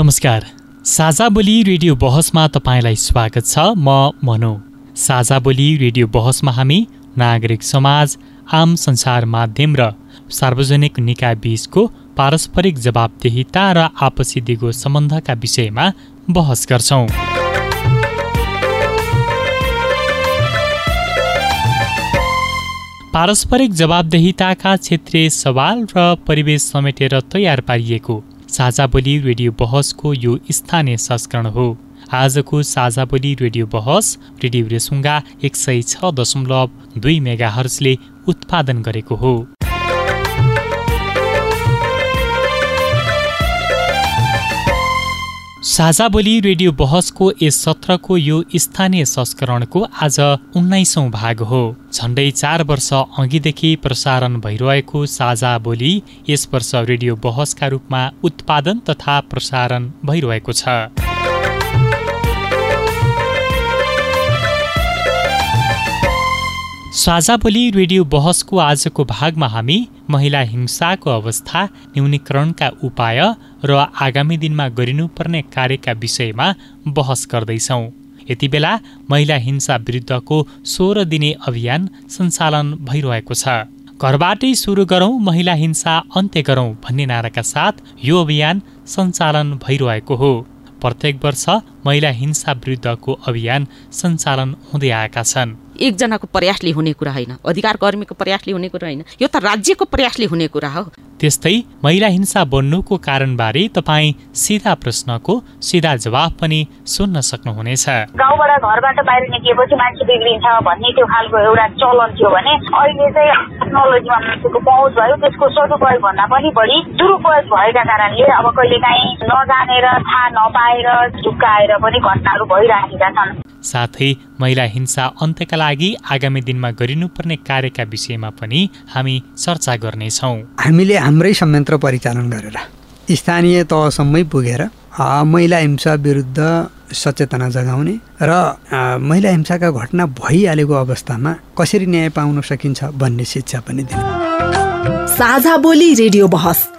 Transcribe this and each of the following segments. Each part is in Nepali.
नमस्कार। साझा बोली रेडियो बहसमा तपाईँलाई स्वागत छ। म मनो। साझा बोली रेडियो बहसमा हामी नागरिक समाज आम संसार माध्यम र सार्वजनिक निकाय बीचको पारस्परिक जवाबदेहिता र आपसी दिगो सम्बन्धका विषयमा बहस गर्छौँ। पारस्परिक जवाबदेहिताका क्षेत्रीय सवाल र परिवेश समेटेर तयार पारिएको साझा बोली रेडियो बहसको यो स्थानीय संस्करण हो। आजको साझा बोली रेडियो बहस रेडियो रेसुङ्गा एक सय छ दशमलव दुई मेगा हर्सले उत्पादन गरेको हो। साझा बोली रेडियो बहसको यस सत्रको यो स्थानीय संस्करणको आज उन्नाइसौँ भाग हो। झन्डै चार वर्ष अघिदेखि प्रसारण भइरहेको साझा बोली यस वर्ष रेडियो बहसका रूपमा उत्पादन तथा प्रसारण भइरहेको छ। साझा बोली रेडियो बहसको आजको भागमा हामी महिला हिंसाको अवस्था न्यूनीकरणका उपाय र आगामी दिनमा गरिनुपर्ने कार्यका विषयमा बहस गर्दैछौँ। यति बेला महिला हिंसा विरुद्धको सोह्र दिने अभियान सञ्चालन भइरहेको छ। घरबाटै सुरु गरौँ महिला हिंसा अन्त्य गरौँ भन्ने नाराका साथ यो अभियान सञ्चालन भइरहेको हो। प्रत्येक वर्ष महिला हिंसा विरुद्धको अभियान सञ्चालन हुँदै आएका छन्। एकजनाको प्रयासले हुने कुरा होइन अधिकार कर्मीको प्रयासले हुने कुरा होइन यो त राज्यको प्रयासले हुने कुरा हो। त्यस्तै महिला हिंसा बन्नुको कारणबारे तपाईँ सिधा प्रश्नको सिधा जवाब पनि सुन्न सक्नुहुनेछ। गाउँबाट घरबाट बाहिर निस्किएपछि मान्छे बिग्रिन्छ भन्ने त्यो खालको एउटा चलन थियो भने अहिले चाहिँ टेक्नोलोजीमा मान्छेको पहुँच भयो त्यसको सदुपयोग भन्दा पनि बढी दुरुपयोग भएका कारणले अब कहिले काहीँ नजानेर थाहा नपाएर झुक्काएर पनि घटनाहरू भइराखेका छन्। साथै महिला हिंसा अन्त्यका लागि आगामी दिनमा गरिनुपर्ने कार्यका विषयमा पनि हामी चर्चा गर्नेछौँ। हामीले हाम्रै संयन्त्र परिचालन गरेर स्थानीय तहसम्मै पुगेर महिला हिंसा विरुद्ध सचेतना जगाउने र महिला हिंसाका घटना भइहालेको अवस्थामा कसरी न्याय पाउन सकिन्छ भन्ने शिक्षा पनि दिनु। साझा बोली रेडियो बहस।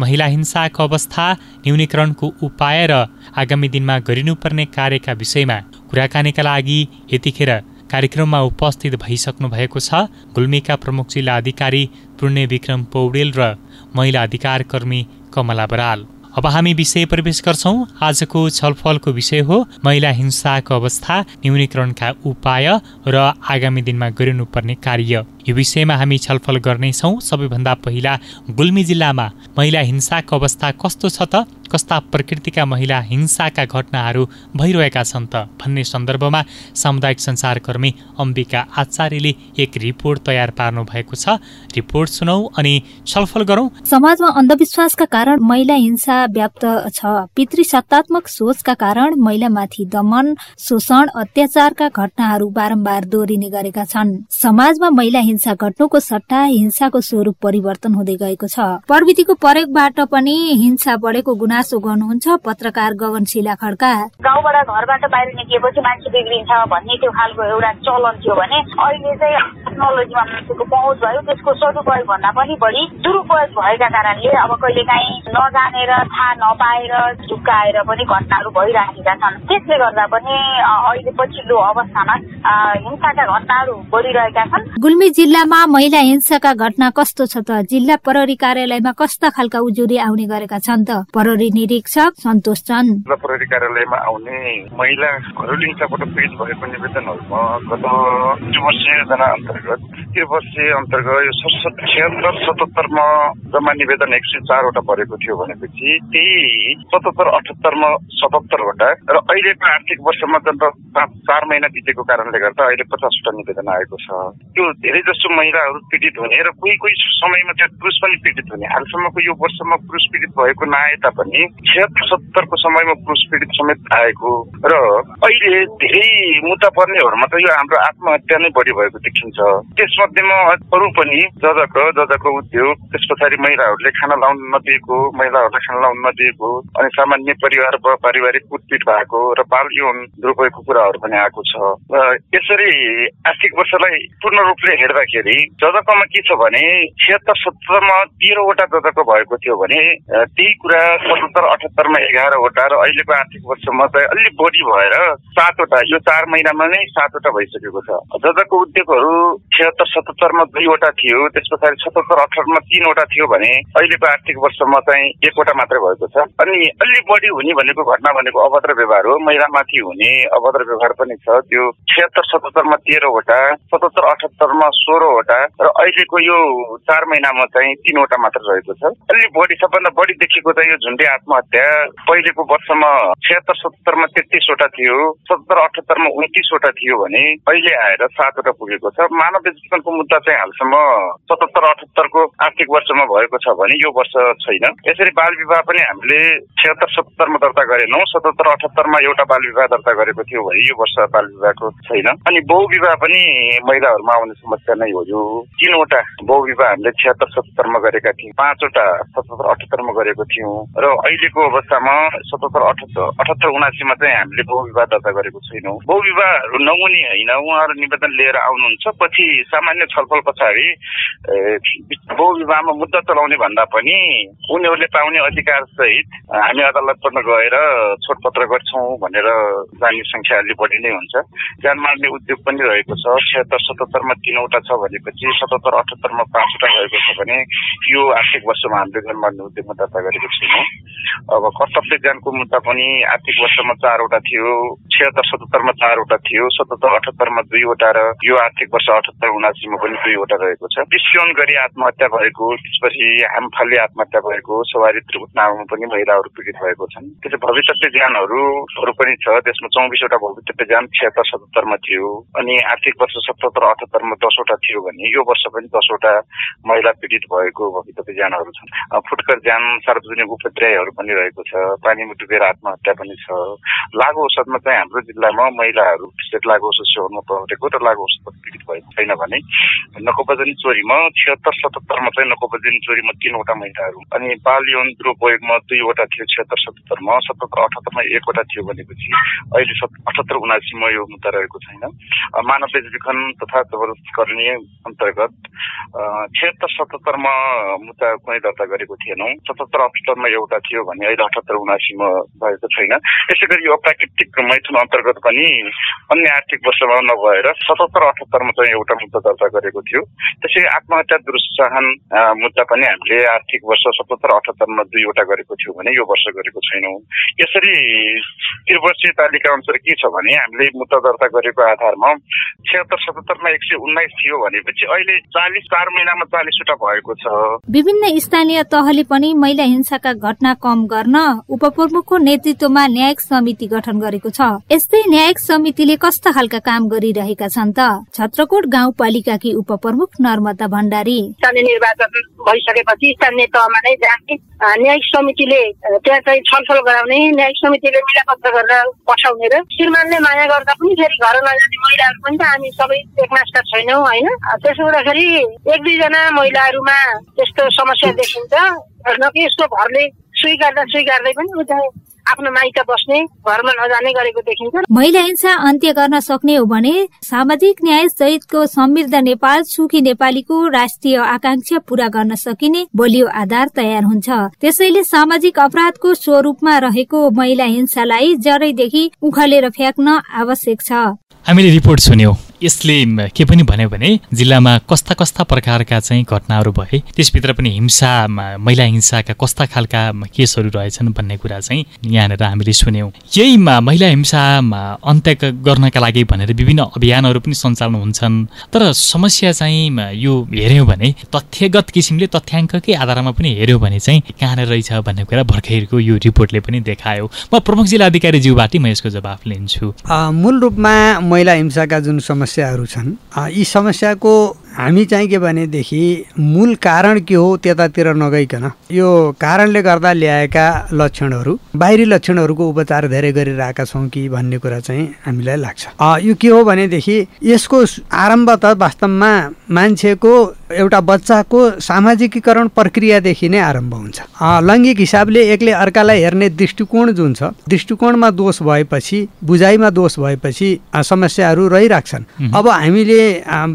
महिला हिंसाको अवस्था न्यूनीकरणको उपाय र आगामी दिनमा गरिनुपर्ने कार्यका विषयमा कुराकानीका लागि यतिखेर कार्यक्रममा उपस्थित भइसक्नु भएको छ। गुल्मीका प्रमुख जिल्ला अधिकारी पुण्य विक्रम पौडेल र महिला अधिकार कर्मी कमला बराल। अब हामी विषय प्रवेश गर्छौँ। आजको छलफलको विषय हो महिला हिंसाको अवस्था न्यूनीकरणका उपाय र आगामी दिनमा गरिनुपर्ने कार्य। यो विषयमा हामी छलफल गर्नेछौँ। सबैभन्दा पहिला गुल्मी जिल्लामा महिला हिंसाको अवस्था कस्तो छ त? कस्ता प्रकृतिका महिला हिंसाका घटनाहरू भइरहेका छन् त। भन्ने सन्दर्भमा सामुदायिक सञ्चारकर्मी अम्बिका आचार्यले एक रिपोर्ट तयार पार्नु भएको छ। रिपोर्ट सुनौ अनि छलफल गरौँ। समाजमा अन्धविश्वासका कारण महिला हिंसा व्याप्त छ। पितृसत्तात्मक सोचका कारण महिलामाथि दमन शोषण अत्याचारका घटनाहरू बारम्बार दोहोरिने गरेका छन्। समाजमा महिला हिंसा घट्नुको सट्टा हिंसाको स्वरूप परिवर्तन हुँदै गएको छ। प्रविधिको प्रयोगबाट पनि हिंसा बढेको गुनासो गर्नुहुन्छ पत्रकार गगनशिला खड्का। गाउँबाट घरबाट बाहिर निस्किएपछि मान्छे बिग्रिन्छ भन्ने त्यो खालको एउटा चलन थियो भने अहिले चाहिँ टेक्नोलोजीमा मान्छेको पहुँच भयो त्यसको सदुपयोग भन्दा पनि बढी दुरुपयोग भएका कारणले अब कहिले काहीँ नजानेर थाहा नपाएर झुक्काएर पनि घटनाहरू भइराखेका छन्। त्यसले गर्दा पनि अहिले पछिल्लो अवस्थामा हिंसाका घटनाहरू बढिरहेका छन्। गुल्मी जिल्लामा महिला हिंसाका घटना कस्तो छ त? जिल्ला प्रहरी कार्यालयमा कस्ता खालका उजुरी आउने गरेका छन् त? प्रहरी निरीक्षक सन्तोष चन्द। प्रहरी कार्यालयमा आउने महिला घरेलु हिंसाबाट पीडित भएको निवेदनहरूमा गत योजना अन्तर्गत त्यो वर्षीय अन्तर्गत यो छिहत्तर सतहत्तरमा जम्मा निवेदन एक सय चारवटा परेको थियो भनेपछि त्यही सतहत्तर अठहत्तरमा सतहत्तरवटा र अहिलेको आर्थिक वर्षमा पाँच चार महिना बितेको कारणले गर्दा अहिले पचासवटा निवेदन आएको छ। त्यो धेरै जसो महिलाहरू पीडित हुने र कोही कोही समयमा चाहिँ पुरुष पनि पीडित हुने। हालसम्मको यो वर्षमा पुरुष पीडित भएको नआए तापनि छिहत्तर सत्तरको समयमा पुरुष पीडित समेत आएको र अहिले धेरै मुद्दा पर्नेहरूमा त यो हाम्रो आत्महत्या नै बढी भएको देखिन्छ। त्यसमध्येमा अरू पनि जजक जजको उद्योग त्यस पछाडि महिलाहरूले खाना लाउन नदिएको महिलाहरूलाई खाना लाउन नदिएको अनि सामान्य परिवार पारिवारिक कुटपिट भएको र बाल यौन दुरुपयोगको कुराहरू पनि आएको छ। यसरी आर्थिक वर्षलाई पूर्ण रूपले हेर्दाखेरि जजकोमा के छ भने छिहत्तर सत्तरमा तेह्रवटा जजको भएको थियो भने त्यही कुरा सतहत्तर अठहत्तरमा एघारवटा र अहिलेको आर्थिक वर्षमा चाहिँ अलिक बढी भएर सातवटा यो चार महिनामा नै सातवटा भइसकेको छ। जजको उद्योगहरू छिहत्तर सतहत्तरमा दुईवटा थियो त्यस पछाडि सतहत्तर अठारमा तिनवटा थियो भने अहिलेको आर्थिक वर्षमा चाहिँ एकवटा मात्रै भएको छ। अनि अलिक बढी हुने भनेको घटना भनेको अभद्र व्यवहार हो। महिलामाथि हुने अभद्र व्यवहार पनि छ। त्यो छिहत्तर सतहत्तरमा तेह्रवटा सतहत्तर अठहत्तरमा सोह्रवटा र अहिलेको यो चार महिनामा चाहिँ तिनवटा मात्र रहेको छ। अलि बढी सबभन्दा बढी देखेको चाहिँ यो झुन्डे आत्महत्या पहिलेको वर्षमा छिहत्तर सतहत्तरमा तेत्तिसवटा थियो सत्तर अठहत्तरमा उन्तिसवटा थियो भने अहिले आएर सातवटा पुगेको छ। मानव जीवनको मुद्दा चाहिँ हालसम्म सतहत्तर अठहत्तरको आर्थिक वर्षमा भएको छ भने यो वर्ष छैन। यसरी बाल विवाह पनि हामीले छिहत्तर सतहत्तरमा दर्ता गरेनौँ सतहत्तर अठहत्तरमा एउटा बाल विवाह दर्ता गरेको थियो भने यो वर्ष बाल विवाहको छैन। अनि बहुविवाह पनि महिलाहरूमा आउने समस्या नै हो यो। तिनवटा बहुविवाह हामीले छिहत्तर सतहत्तरमा गरेका थियौँ पाँचवटा सतहत्तर अठहत्तरमा गरेको थियौँ। र अहिलेको अवस्थामा सतहत्तर अठहत्तर अठहत्तर उनासीमा चाहिँ हामीले बहुविवाह दर्ता गरेको छैनौँ। बहुविवाहहरू नहुने होइन उहाँहरू निवेदन लिएर आउनुहुन्छ पछि सामान्य छलफल पछाडि बहुविवाहमा मुद्दा चलाउने भन्दा पनि उनीहरूले पाउने अधिकार सहित हामी अदालतबाट गएर छोडपत्र गर्छौँ भनेर जाने संख्या अलि बढी नै हुन्छ। ज्यान मार्ने उद्योग पनि रहेको छ छिहत्तर सतहत्तरमा तिनवटा छ भनेपछि सतहत्तर अठहत्तरमा पाँचवटा भएको छ भने यो आर्थिक वर्षमा हामीले ज्यान मार्ने उद्योगमा दर्ता गरेको छैनौँ। अब कर्तव्य ज्यानको मुद्दा पनि आर्थिक वर्षमा चारवटा थियो छिहत्तर सतहत्तरमा चारवटा थियो सतहत्तर अठहत्तरमा दुईवटा र यो आर्थिक वर्ष अठहत्तर उनासीमा पनि दुईवटा रहेको छ। पिस्योन गरी आत्महत्या भएको त्यसपछि हामफाले आत्महत्या भएको सवारी उत्नामा पनि महिलाहरू पीडित भएको छन्। त्यसै भविष्य ज्यानहरू पनि छ। त्यसमा चौबिसवटा भविष्य ज्यान छिहत्तर सतहत्तरमा थियो अनि आर्थिक वर्ष सतहत्तर अठहत्तरमा दसवटा थियो भने यो वर्ष पनि दसवटा महिला पीडित भएको भविष्य ज्यानहरू छन्। फुटकर ज्यान सार्वजनिक उपद्रयहरू पनि रहेको छ पानी डुबेर आत्महत्या पनि छ। लागु औषधमा चाहिँ हाम्रो जिल्लामा महिलाहरू विशेष लागु औषध सेवनमा परेको र लागु औषध पीडित भएको छैन भने नकोपजनी चोरीमा छिहत्तर सतहत्तरमा चाहिँ नकोपजनी चोरीमा तिनवटा महिलाहरू अनि बाल यौन दुरुपयोगमा दुईवटा थियो छिहत्तर सतहत्तरमा। सतहत्तर अठहत्तरमा एकवटा थियो भनेपछि अहिले अठहत्तर उनासीमा यो मुद्दा रहेको छैन। मानव बेचबिखन तथा गर्ने अन्तर्गत छिहत्तर सतहत्तरमा मुद्दा कुनै दर्ता गरेको थिएनौँ। सतहत्तर अठहत्तरमा एउटा थियो भने अहिले अठहत्तर उनासीमा भएको छैन। यसै गरी यो प्राकृतिक मैथुन अन्तर्गत पनि अन्य आर्थिक वर्षमा नभएर सतहत्तर अठहत्तरमा चाहिँ एउटा मुद्दा दर्ता गरेको थियो। त्यसै आत्महत्या दुरुत्साहन मुद्दा पनि हामीले आर्थिक वर्ष सतहत्तर अठहत्तरमा दुईवटा गरेको थियो भने यो वर्ष गरेको छैनौँ। यसरी त्रिवर्षीय तालिका अनुसार के छ भने हामीले मुद्दा दर्ता गरेको आधारमा छिहत्तर सतहत्तरमा एक सय उन्नाइस थियो भनेपछि अहिले चालिस चार महिनामा चालिसवटा भएको छ। विभिन्न स्थानीय तहले पनि महिला हिंसाका घटना कम गर्न उपप्रमुखको नेतृत्वमा न्यायिक समिति गठन गरेको छ। यस्तै न्यायिक समितिले कस्ता खालका काम गरिरहेका छन् त? छत्रकोट गाउँपालिकाकी उपप्रमुख नर्मदा भण्डारी। भइसकेपछि स्थानीय तहमा नै न्यायिक समितिले त्यहाँ चाहिँ छलफल गराउने न्यायिक समितिले मिलापत्र गरेर पठाउने र श्रीमानले माया गर्दा पनि फेरि घर नजाने महिलाहरू पनि त हामी सबै एकनाशका छैनौँ होइन? त्यसो हुँदाखेरि एक दुईजना महिलाहरूमा त्यस्तो समस्या देखिन्छ। न कि यस्तो घरले स्वीकार्दा स्वीकार्दै पनि ऊ चाहिँ आफ्नो माइत बस्ने घरमा नजाने गरेको देखिन्छ। महिला हिंसा अन्त्य गर्न सक्ने हो भने सामाजिक न्याय सहितको समृद्ध नेपाल सुखी नेपालीको राष्ट्रिय आकांक्षा पूरा गर्न सकिने बलियो आधार तयार हुन्छ। त्यसैले सामाजिक अपराधको स्वरूपमा रहेको महिला हिंसालाई जरैदेखि उखलेर फ्याँक्न आवश्यक छ। हामीले रिपोर्ट सुन्यौँ। यसले के पनि भन्यो भने जिल्लामा कस्ता कस्ता प्रकारका चाहिँ घटनाहरू भए त्यसभित्र पनि हिंसा महिला हिंसाका कस्ता खालका केसहरू रहेछन् भन्ने कुरा चाहिँ यहाँनिर हामीले सुन्यौँ। यही महिला हिंसा अन्त्य गर्नका लागि भनेर विभिन्न अभियानहरू पनि सञ्चालन हुन्छन्। तर समस्या चाहिँ यो हेऱ्यौँ भने तथ्यगत किसिमले तथ्याङ्ककै आधारमा पनि हेऱ्यौँ भने चाहिँ कहाँनिर रहेछ भन्ने कुरा भर्खरको यो रिपोर्टले पनि देखायो। म प्रमुख जिल्ला अधिकारीज्यूबाटै म यसको जवाफ लिन्छु। मूल रूपमा महिला हिंसाका जुन समस्याहरू छन्। यी समस्याको हामी चाहिँ के भनेदेखि मूल कारण के हो त्यतातिर नगइकन यो कारणले गर्दा ल्याएका लक्षणहरू बाहिरी लक्षणहरूको उपचार धेरै गरिरहेका छौँ कि भन्ने कुरा चाहिँ हामीलाई लाग्छ। यो के हो भनेदेखि यसको आरम्भ त वास्तवमा मान्छेको एउटा बच्चाको सामाजिकीकरण प्रक्रियादेखि नै आरम्भ हुन्छ। लैङ्गिक हिसाबले एकले अर्कालाई हेर्ने दृष्टिकोण जुन छ दृष्टिकोणमा दोष भएपछि बुझाइमा दोष भएपछि समस्याहरू रहिरहेछन् अब हामीले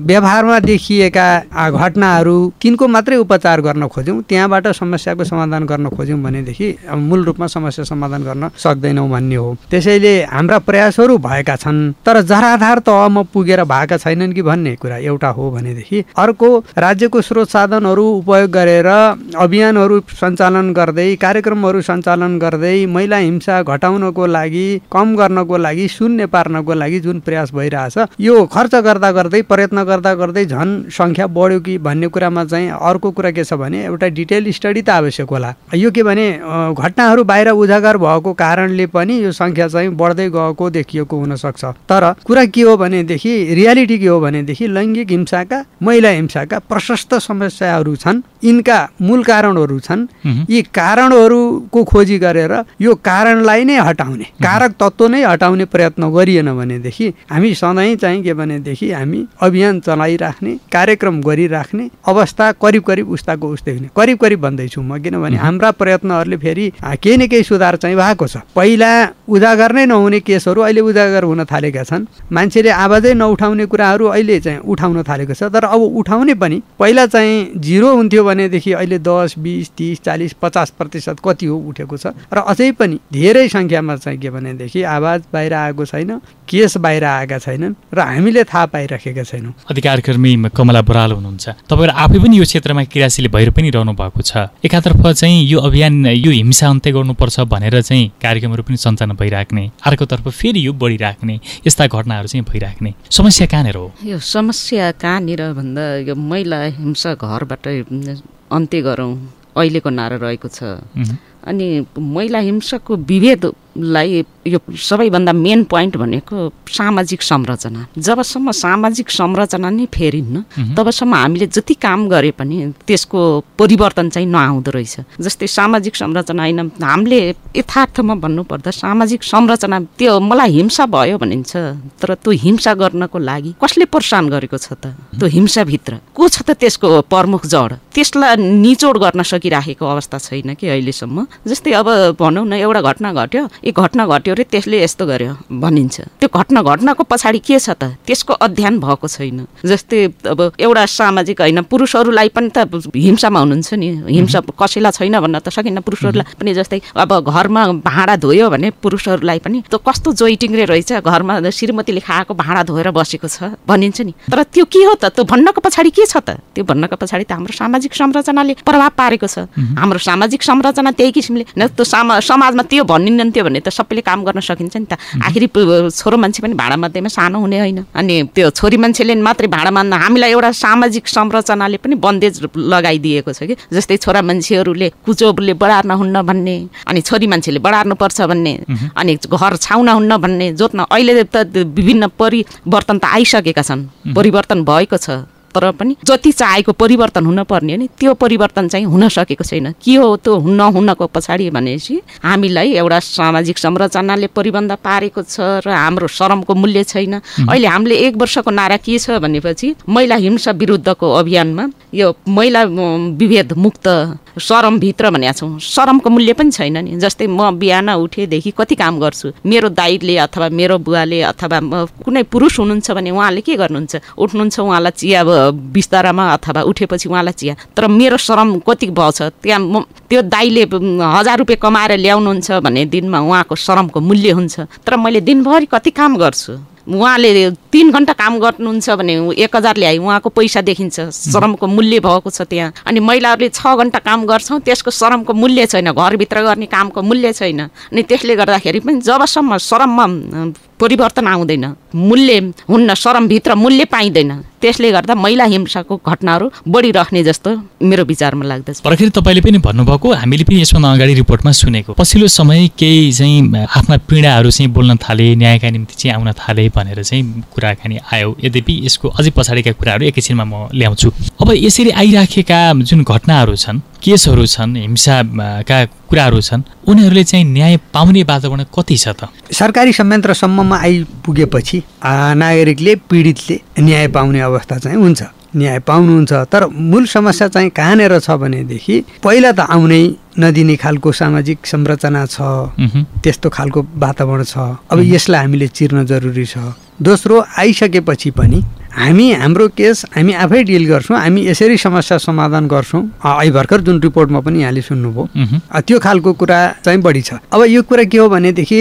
व्यवहारमा देखिएका घटनाहरू तिनको मात्रै उपचार गर्न खोज्यौँ त्यहाँबाट समस्याको समाधान गर्न खोज्यौँ भनेदेखि मूल रूपमा समस्या समाधान गर्न सक्दैनौँ भन्ने हो। त्यसैले हाम्रा प्रयासहरू भएका छन् तर जराधार तहमा पुगेर भएका छैनन् कि भन्ने कुरा एउटा हो भनेदेखि अर्को राज्यको स्रोत साधनहरू उपयोग गरेर अभियानहरू सञ्चालन गर्दै कार्यक्रमहरू सञ्चालन गर्दै महिला हिंसा घटाउनको लागि कम गर्नको लागि शून्य पार्नको लागि जुन प्रयास भइरहेछ यो खर्च गर्दा गर्दै प्रयत्न गर्दा गर्दै झन् सङ्ख्या बढ्यो कि भन्ने कुरामा चाहिँ अर्को कुरा के छ भने एउटा डिटेल स्टडी त आवश्यक होला। यो के भने घटनाहरू बाहिर उजागर भएको कारणले पनि यो सङ्ख्या चाहिँ बढ्दै गएको देखिएको हुनसक्छ। तर कुरा के हो भनेदेखि रियालिटी के हो भनेदेखि लैङ्गिक हिंसाका महिला हिंसाका प्रशस्त समस्याहरू छन्। यिनका मूल कारणहरू छन्। यी कारणहरूको खोजी गरेर यो कारणलाई नै हटाउने कारक तत्त्व नै हटाउने प्रयत्न गरिएन भनेदेखि हामी सधैँ चाहिँ के भनेदेखि हामी अभियान चलाइराख्ने कार्यक्रम गरिराख्ने अवस्था करिब करिब उस्ताको उस्तै हुने। करिब करिब भन्दैछु म किनभने हाम्रा प्रयत्नहरूले फेरि केही न केही सुधार चाहिँ भएको छ। पहिला उजागर नै नहुने केसहरू अहिले उजागर हुन थालेका छन्। मान्छेले आवाजै नउठाउने कुराहरू अहिले चाहिँ उठाउन थालेको छ। तर अब उठाउने पनि पहिला चाहिँ जिरो हुन्थ्यो भनेदेखि अहिले दस बिस तिस चालिस पचास प्रतिशत कति हो उठेको छ। र अझै पनि धेरै सङ्ख्यामा चाहिँ के भनेदेखि आवाज बाहिर आएको छैन केस बाहिर आएका छैनन् र हामीले थाहा पाइराखेका छैनौँ। अधिकार कर्मी कमला बराल हुनुहुन्छ। तपाईँहरू आफै पनि यो क्षेत्रमा क्रियाशील भएर पनि रहनु भएको छ। एकातर्फ चाहिँ यो अभियान यो हिंसा अन्त्य गर्नुपर्छ भनेर चाहिँ कार्यक्रमहरू पनि सञ्चालन भइराख्ने अर्कोतर्फ फेरि यो बढिराख्ने यस्ता घटनाहरू चाहिँ भइराख्ने। समस्या कहाँनिर हो? यो समस्या कहाँनिर भन्दा यो महिला हिंसा घरबाट अन्त्य गरौँ अहिलेको नारा रहेको छ। अनि महिला हिंसाको विभेदलाई यो सबैभन्दा मेन पोइन्ट भनेको सामाजिक संरचना। जबसम्म सामाजिक संरचना नै फेरिन्न तबसम्म हामीले जति काम गरे पनि त्यसको परिवर्तन चाहिँ नआउँदो रहेछ। जस्तै सामाजिक संरचना होइन हामीले यथार्थमा भन्नुपर्दा सामाजिक संरचना त्यो मलाई हिंसा भयो भनिन्छ तर त्यो हिंसा गर्नको लागि कसले प्रोत्साहन गरेको छ त? त्यो हिंसाभित्र। को छ त त्यसको प्रमुख जड? त्यसलाई निचोड गर्न सकिराखेको अवस्था छैन कि अहिलेसम्म। जस्तै अब भनौँ न एउटा घटना घट्यो यो घटना घट्यो अरे त्यसले यस्तो गर्यो भनिन्छ। त्यो घटना घटनाको पछाडि के छ त? त्यसको अध्ययन भएको छैन। जस्तै अब एउटा सामाजिक होइन पुरुषहरूलाई पनि त हिंसामा हुनुहुन्छ नि। हिंसा कसैलाई छैन भन्न त सकिन्न पुरुषहरूलाई पनि जस्तै अब घरमा भाँडा धोयो भने पुरुषहरूलाई पनि त्यो कस्तो जोइटिङ्रे रहेछ घरमा श्रीमतीले खाएको भाँडा धोएर बसेको छ भनिन्छ नि। तर त्यो के हो त? त्यो भन्नको पछाडि के छ त? त्यो भन्नको पछाडि त हाम्रो सामाजिक संरचनाले प्रभाव पारेको छ। हाम्रो सामाजिक संरचना त्यही किसिमले न त्यो समाजमा त्यो भनिन्थ्यो भने त सबैले काम गर्न सकिन्छ नि त। आखिरी छोरो मान्छे पनि भाडा मध्येमा सानो हुने होइन। अनि त्यो छोरी मान्छेले मात्रै भाडा मान्न हामीलाई एउटा सामाजिक संरचनाले पनि बन्देज लगाइदिएको छ कि। जस्तै छोरा मान्छेहरूले कुचोले बढार्न हुन्न भन्ने अनि छोरी मान्छेले बढार्नु पर्छ भन्ने अनि घर छाउन हुन्न भन्ने जोत्न अहिले त विभिन्न परिवर्तन त आइसकेका छन्। परिवर्तन भएको छ। तर पनि जति चाहेको परिवर्तन हुन पर्ने हो नि त्यो परिवर्तन चाहिँ हुन सकेको छैन। के हो त्यो नहुनको पछाडि भनेपछि हामीलाई एउटा सामाजिक संरचनाले परिबन्ध पारेको छ र हाम्रो श्रमको मूल्य छैन। अहिले हामीले एक वर्षको नारा के छ भनेपछि महिला हिंसा विरुद्धको अभियानमा यो महिला विभेद मुक्त श्रमभित्र भनेको छौँ। श्रमको मूल्य पनि छैन नि। जस्तै म बिहान उठेदेखि कति काम गर्छु? मेरो दाइले अथवा मेरो बुवाले अथवा कुनै पुरुष हुनुहुन्छ भने उहाँले के गर्नुहुन्छ? उठ्नुहुन्छ उहाँलाई चिया बिस्तारामा अथवा उठेपछि उहाँलाई चिया। तर मेरो श्रम कति भएछ? त्यहाँ म त्यो दाइले हजार रुपियाँ कमाएर ल्याउनुहुन्छ भने दिनमा उहाँको श्रमको मूल्य हुन्छ। तर मैले दिनभरि कति काम गर्छु? उहाँले तिन घन्टा काम गर्नुहुन्छ भने एक हजार ल्याए उहाँको पैसा देखिन्छ श्रमको मूल्य भएको छ त्यहाँ। अनि महिलाहरूले छ घन्टा काम गर्छौँ त्यसको श्रमको मूल्य छैन घरभित्र गर्ने कामको मूल्य छैन। अनि त्यसले गर्दाखेरि पनि जबसम्म श्रममा परिवर्तन आउँदैन। मूल्य हुन्न श्रमभित्र मूल्य पाइँदैन। त्यसले गर्दा महिला हिंसाको घटनाहरू बढिराख्ने जस्तो मेरो विचारमा लाग्दछ। पर्खेर तपाईँले पनि भन्नुभएको हामीले पनि यसभन्दा अगाडि रिपोर्टमा सुनेको। पछिल्लो समय केही चाहिँ आफ्ना पीडाहरू चाहिँ बोल्न थाले न्यायका निम्ति चाहिँ आउन थाले भनेर चाहिँ कुराकानी आयो। यद्यपि यसको अझै पछाडिका कुराहरू एकैछिनमा म ल्याउँछु। अब यसरी आइराखेका जुन घटनाहरू छन् केसहरू छन् हिंसाका कुराहरू छन् उनीहरूले चाहिँ न्याय पाउने वातावरण कति छ त? सरकारी संयन्त्रसम्ममा आइपुगेपछि नागरिकले पीडितले न्याय पाउने अवस्था चाहिँ हुन्छ। न्याय पाउनुहुन्छ तर मूल समस्या चाहिँ कहाँनिर छ भनेदेखि पहिला त आउनै नदिने खालको सामाजिक संरचना छ त्यस्तो खालको वातावरण छ। अब यसलाई हामीले चिर्न जरुरी छ। दोस्रो आइसकेपछि पनि हामी हाम्रो केस हामी आफै डिल गर्छौँ हामी यसरी समस्या समाधान गर्छौँ। अहिले भर्खर जुन रिपोर्टमा पनि यहाँले सुन्नुभयो। त्यो खालको कुरा चाहिँ बढी छ। अब यो कुरा के हो भनेदेखि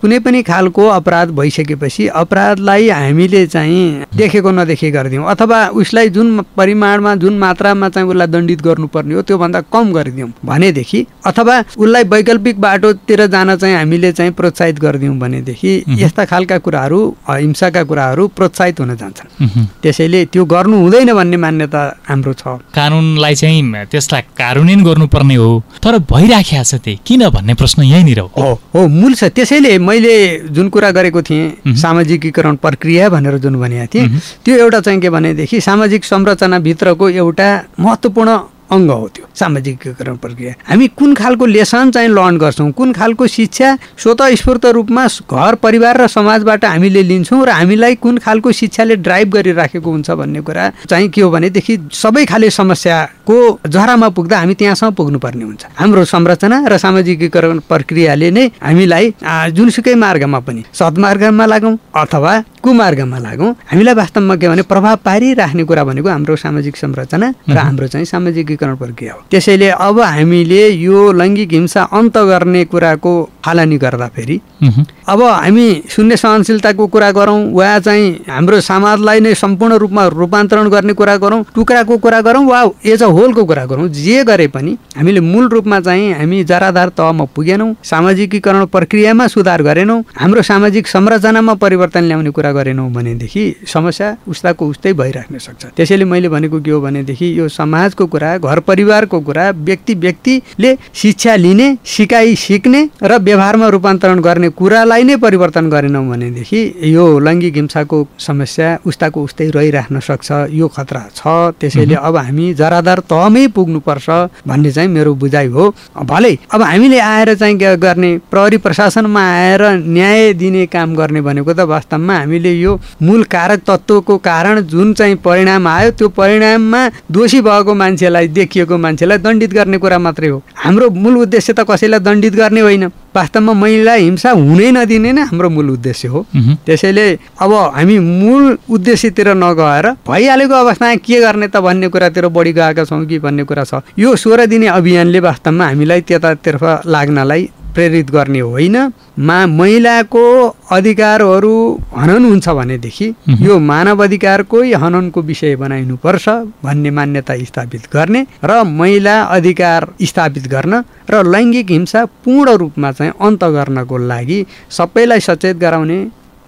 कुनै पनि खालको अपराध भइसकेपछि अपराधलाई हामीले चाहिँ देखेको नदेखे गरिदिउँ। अथवा उसलाई जुन परिमाणमा जुन मात्रामा चाहिँ उसलाई दण्डित गर्नुपर्ने हो त्योभन्दा कम गरिदिउँ भनेदेखि अथवा उसलाई वैकल्पिक बाटोतिर जान चाहिँ हामीले चाहिँ प्रोत्साहित गरिदिउँ भनेदेखि यस्ता खालका कुराहरू हिंसाका कुराहरू प्रोत्साहित हुन जान्छन्। त्यसैले त्यो गर्नु हुँदैन भन्ने मान्यता हाम्रो छ। कानुनलाई चाहिँ त्यसलाई कार्यान्वयन गर्नुपर्ने हो। तर भइराखेको छ त्यही। किन भन्ने प्रश्न यहीँनिर हो। हो मूल छ। त्यसैले मैले जुन कुरा गरेको थिएँ सामाजिकीकरण प्रक्रिया भनेर जुन भनेको थिएँ त्यो एउटा चाहिँ के भनेदेखि सामाजिक संरचनाभित्रको एउटा महत्त्वपूर्ण अङ्ग हो त्यो। सामाजिकीकरण प्रक्रिया हामी कुन खालको लेसन चाहिँ लर्न गर्छौँ? कुन खालको शिक्षा स्वतः स्फूर्त रूपमा घर परिवार र समाजबाट हामीले लिन्छौँ र हामीलाई कुन खालको शिक्षाले ड्राइभ गरिराखेको हुन्छ भन्ने कुरा चाहिँ के हो भनेदेखि सबै खाले समस्याको जरामा पुग्दा हामी त्यहाँसम्म पुग्नुपर्ने हुन्छ। हाम्रो संरचना र सामाजिकीकरण प्रक्रियाले नै हामीलाई जुनसुकै मार्गमा पनि सद्मार्गमा लागौँ अथवा कुमार्गमा लागौँ हामीलाई वास्तवमा के भने प्रभाव पारिराख्ने कुरा भनेको हाम्रो सामाजिक संरचना र हाम्रो चाहिँ सामाजिक वर्गीकरण प्रक्रिया हो। त्यसैले अब हामीले यो लैङ्गिक हिंसा अन्त गर्ने कुराको फालानी गर्दाखेरि अब हामी शून्य सहनशीलताको कुरा गरौँ वा चाहिँ हाम्रो समाजलाई नै सम्पूर्ण रूपमा रूपान्तरण गर्ने कुरा गरौँ टुक्राको कुरा गरौँ वा एज अ होलको कुरा गरौँ जे गरे पनि हामीले मूल रूपमा चाहिँ हामी जराधार तहमा पुगेनौँ सामाजिकीकरण प्रक्रियामा सुधार गरेनौँ हाम्रो सामाजिक संरचनामा परिवर्तन ल्याउने कुरा गरेनौँ भनेदेखि समस्या उस्ताको उस्तै भइराख्न सक्छ। त्यसैले मैले भनेको के हो भनेदेखि यो समाजको कुरा घर परिवारको कुरा व्यक्ति व्यक्तिले शिक्षा लिने सिकाइ सिक्ने र व्यवहारमा रूपान्तरण गर्ने कुरालाई नै परिवर्तन गरेनौँ भनेदेखि यो लैङ्गिक हिंसाको समस्या उस्ताको उस्तै रहिराख्न सक्छ यो खतरा छ। त्यसैले अब हामी जरादार तहमै पुग्नुपर्छ भन्ने चाहिँ मेरो बुझाइ हो। भलै अब हामीले आएर चाहिँ गर्ने? प्रहरी प्रशासनमा आएर न्याय दिने काम गर्ने भनेको त वास्तवमा हामीले यो मूल कारक तत्त्वको कारण जुन चाहिँ परिणाम आयो त्यो परिणाममा दोषी भएको मान्छेलाई देखिएको मान्छेलाई दण्डित गर्ने कुरा मात्रै हो। हाम्रो मूल उद्देश्य त कसैलाई दण्डित गर्ने होइन। वास्तवमा महिला हिंसा हुनै नदिने नै हाम्रो मूल उद्देश्य हो। त्यसैले अब हामी मूल उद्देश्यतिर नगएर भइहालेको अवस्थामा के गर्ने त भन्ने कुरातिर बढी गएका छौँ कि भन्ने कुरा छ। यो सोह्र दिने अभियानले वास्तवमा हामीलाई त्यतातर्फ लाग्नलाई प्रेरित गर्ने होइन। मा महिलाको अधिकारहरू हनन हुन्छ भनेदेखि यो मानव अधिकारकै हननको विषय बनाइनुपर्छ भन्ने मान्यता स्थापित गर्ने र महिला अधिकार स्थापित गर्न र लैङ्गिक हिंसा पूर्ण रूपमा चाहिँ अन्त गर्नको लागि सबैलाई सचेत गराउने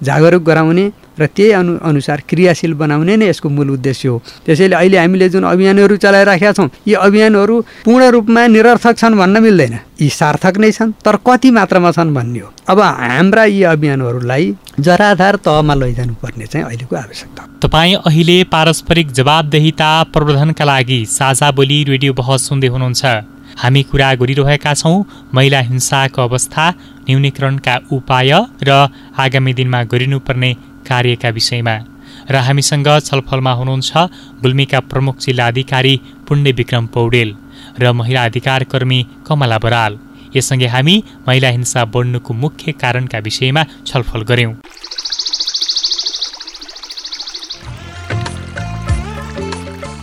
जागरुक गराउने र त्यही अनु अनुसार क्रियाशील बनाउने नै यसको मूल उद्देश्य हो। त्यसैले अहिले हामीले जुन अभियानहरू चलाइराखेका छौँ यी अभियानहरू पूर्ण रूपमा निरर्थक छन् भन्न मिल्दैन। यी सार्थक नै छन् तर कति मात्रामा छन् भन्ने हो। अब हाम्रा यी अभियानहरूलाई जराधार तहमा लैजानु पर्ने चाहिँ अहिलेको आवश्यकता। तपाईँ अहिले पारस्परिक जवाबदेहिता प्रवर्धनका लागि साझा बोली रेडियो बहस सुन्दै हुनुहुन्छ। हामी कुरा गरिरहेका छौँ। महिला हिंसाको अवस्था न्यूनीकरणका उपाय र आगामी दिनमा गरिनुपर्ने कार्यका विषयमा। र हामीसँग छलफलमा हुनुहुन्छ गुल्मीका प्रमुख जिल्ला अधिकारी पुण्य विक्रम पौडेल र महिला अधिकार कर्मी कमला बराल। यससँगै हामी महिला हिंसा बढ्नुको मुख्य कारणका विषयमा छलफल गऱ्यौँ।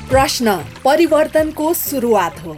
प्रश्न परिवर्तनको सुरुवात हो।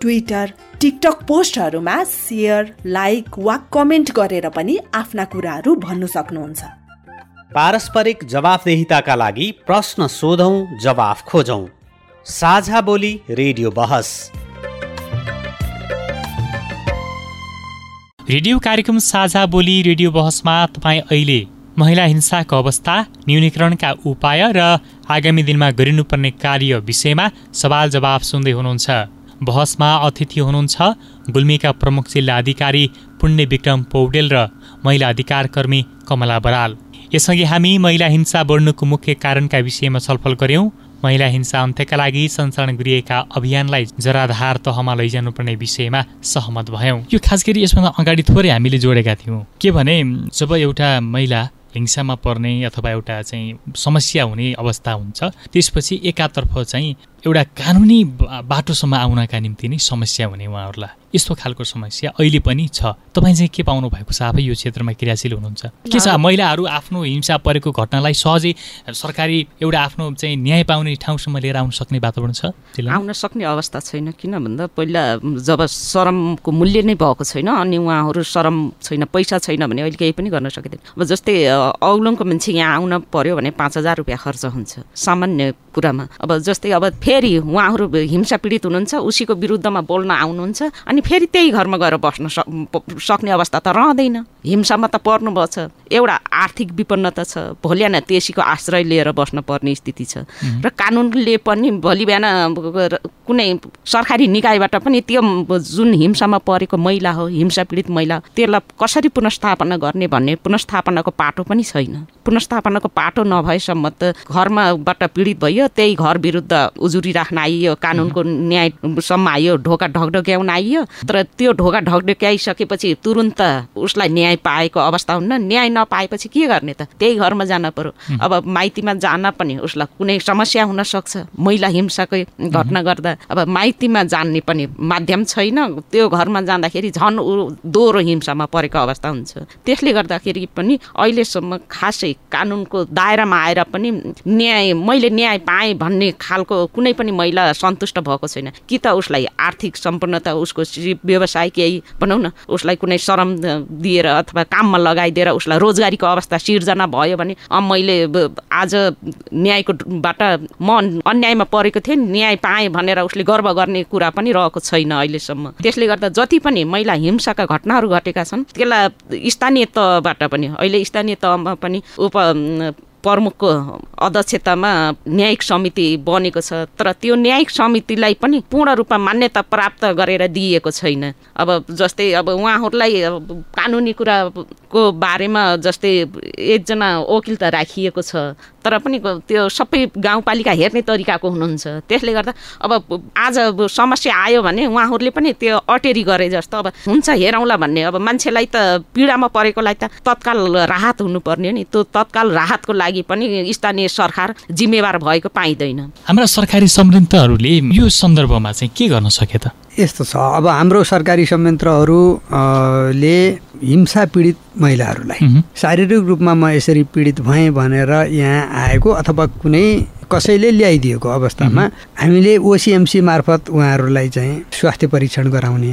ट्विटर टिकटक पोस्टहरूमा सेयर लाइक वा कमेन्ट गरेर पनि आफ्ना कुराहरू भन्नु सक्नुहुन्छ। पारस्परिक जवाफदेहिताका लागि प्रश्न सोधौँ जवाफ खोजौँ। साझा बोली रेडियो बहस। रेडियो कार्यक्रम साझा बोली रेडियो बहसमा तपाईँ अहिले महिला हिंसाको अवस्था न्यूनीकरणका उपाय र आगामी दिनमा गरिनुपर्ने कार्य विषयमा सवाल जवाफ सुन्दै हुनुहुन्छ। बहसमा अतिथि हुनुहुन्छ गुल्मीका प्रमुख जिल्ला अधिकारी पुण्य विक्रम पौडेल र महिला अधिकार कर्मी कमला बराल। यसअघि हामी महिला हिंसा बढ्नुको मुख्य कारणका विषयमा छलफल गऱ्यौँ। महिला हिंसा अन्त्यका लागि सञ्चालन गरिएका अभियानलाई जराधार तहमा लैजानुपर्ने विषयमा सहमत भयौँ। यो खास गरी यसभन्दा अगाडि थोरै हामीले जोडेका थियौँ। के भने जब एउटा महिला हिंसामा पर्ने अथवा एउटा चाहिँ समस्या हुने अवस्था हुन्छ त्यसपछि एकातर्फ चाहिँ एउटा कानुनी बाटोसम्म आउनका निम्ति नै समस्या हुने उहाँहरूलाई। यस्तो खालको समस्या अहिले पनि छ। तपाईँ चाहिँ के पाउनु भएको छ? आफै यो क्षेत्रमा क्रियाशील हुनुहुन्छ। के छ? महिलाहरू आफ्नो हिंसा परेको घटनालाई सहजै सरकारी एउटा आफ्नो चाहिँ न्याय पाउने ठाउँसम्म लिएर आउन सक्ने वातावरण छ? आउन सक्ने अवस्था छैन किन भन्दा पहिला जब शरमको मूल्य नै भएको छैन अनि उहाँहरू शरम छैन पैसा छैन भने अहिले केही पनि गर्न सकिँदैन। अब जस्तै औलङको मान्छे यहाँ आउन पर्यो भने पाँच हजार रुपियाँ खर्च हुन्छ सामान्य कुरामा। अब जस्तै अब फेरि उहाँहरू हिंसा पीडित हुनुहुन्छ उसीको विरुद्धमा बोल्न आउनुहुन्छ अनि फेरि त्यही घरमा गएर बस्न सक्ने अवस्था त रहँदैन। हिंसामा त पर्नुभएको छ एउटा आर्थिक विपन्नता छ। भोलि बिहान त्यसैको आश्रय लिएर बस्न पर्ने स्थिति छ। र कानुनले पनि भोलि बिहान कुनै सरकारी निकायबाट पनि त्यो जुन हिंसामा परेको महिला हो हिंसा पीडित महिला त्यसलाई कसरी पुनस्थापना गर्ने भन्ने पुनस्थापनाको पाटो पनि छैन। पुनस्थापनाको पाटो नभएसम्म त घरमाबाट पीडित भयो त्यही घर विरुद्ध उजुरी राख्न आइयो कानुनको न्यायसम्म आइयो ढोका ढकढक्याउन आइयो। तर त्यो ढोका ढकढक्याइसकेपछि तुरुन्त उसलाई न्याय पाएको अवस्था हुन्न न्याय नपाएपछि के गर्ने त? त्यही घरमा जान पर्यो। अब माइतीमा जान पनि उसलाई कुनै समस्या हुन सक्छ। महिला हिंसाकै घटना गर्दा अब माइतीमा जान्ने पनि माध्यम छैन। त्यो घरमा जाँदाखेरि झन् ऊ दोहोरो हिंसामा परेको अवस्था हुन्छ। त्यसले गर्दाखेरि पनि अहिलेसम्म खासै कानुनको दायरामा आएर पनि न्याय मैले न्याय पाएँ भन्ने खालको कुनै पनि महिला सन्तुष्ट भएको छैन। कि त उसलाई आर्थिक सम्पन्नता उसको व्यवसाय केही भनौँ न उसलाई कुनै श्रम दिएर अथवा काममा लगाइदिएर उसलाई रोजगारीको अवस्था सिर्जना भयो भने मैले आज न्यायकोबाट म अन्यायमा परेको थिएँ न्याय पाएँ भनेर उसले गर्व गर्ने कुरा पनि रहेको छैन अहिलेसम्म। त्यसले गर्दा जति पनि महिला हिंसाका घटनाहरू घटेका छन् त्यसलाई स्थानीय तहबाट पनि अहिले स्थानीय तहमा पनि उप प्रमुखको अध्यक्षतामा न्यायिक समिति बनेको छ तर त्यो न्यायिक समितिलाई पनि पूर्ण रूपमा मान्यता प्राप्त गरेर दिइएको छैन। अब जस्तै अब उहाँहरूलाई कानुनी कुराको बारेमा जस्तै एकजना वकिल त राखिएको छ। तर पनि त्यो सबै गाउँपालिका हेर्ने तरिकाको हुनुहुन्छ। त्यसले गर्दा अब आज समस्या आयो भने उहाँहरूले पनि त्यो अटेरी गरे जस्तो अब हुन्छ हेरौँला भन्ने। अब मान्छेलाई त पीडामा परेकोलाई त तत्काल राहत हुनुपर्ने नि। त्यो तत्काल राहतको लागि पनि स्थानीय सरकार जिम्मेवार भएको पाइँदैन। हाम्रा सरकारी संयन्त्रहरूले यो सन्दर्भमा चाहिँ के गर्न सके त? यस्तो छ। अब हाम्रो सरकारी संयन्त्रहरूले हिंसा पीडित महिलाहरूलाई। शारीरिक रूपमा म यसरी पीडित भएँ भनेर यहाँ आएको अथवा कुनै कसैले ल्याइदिएको अवस्थामा हामीले ओसिएमसी मार्फत उहाँहरूलाई चाहिँ स्वास्थ्य परीक्षण गराउने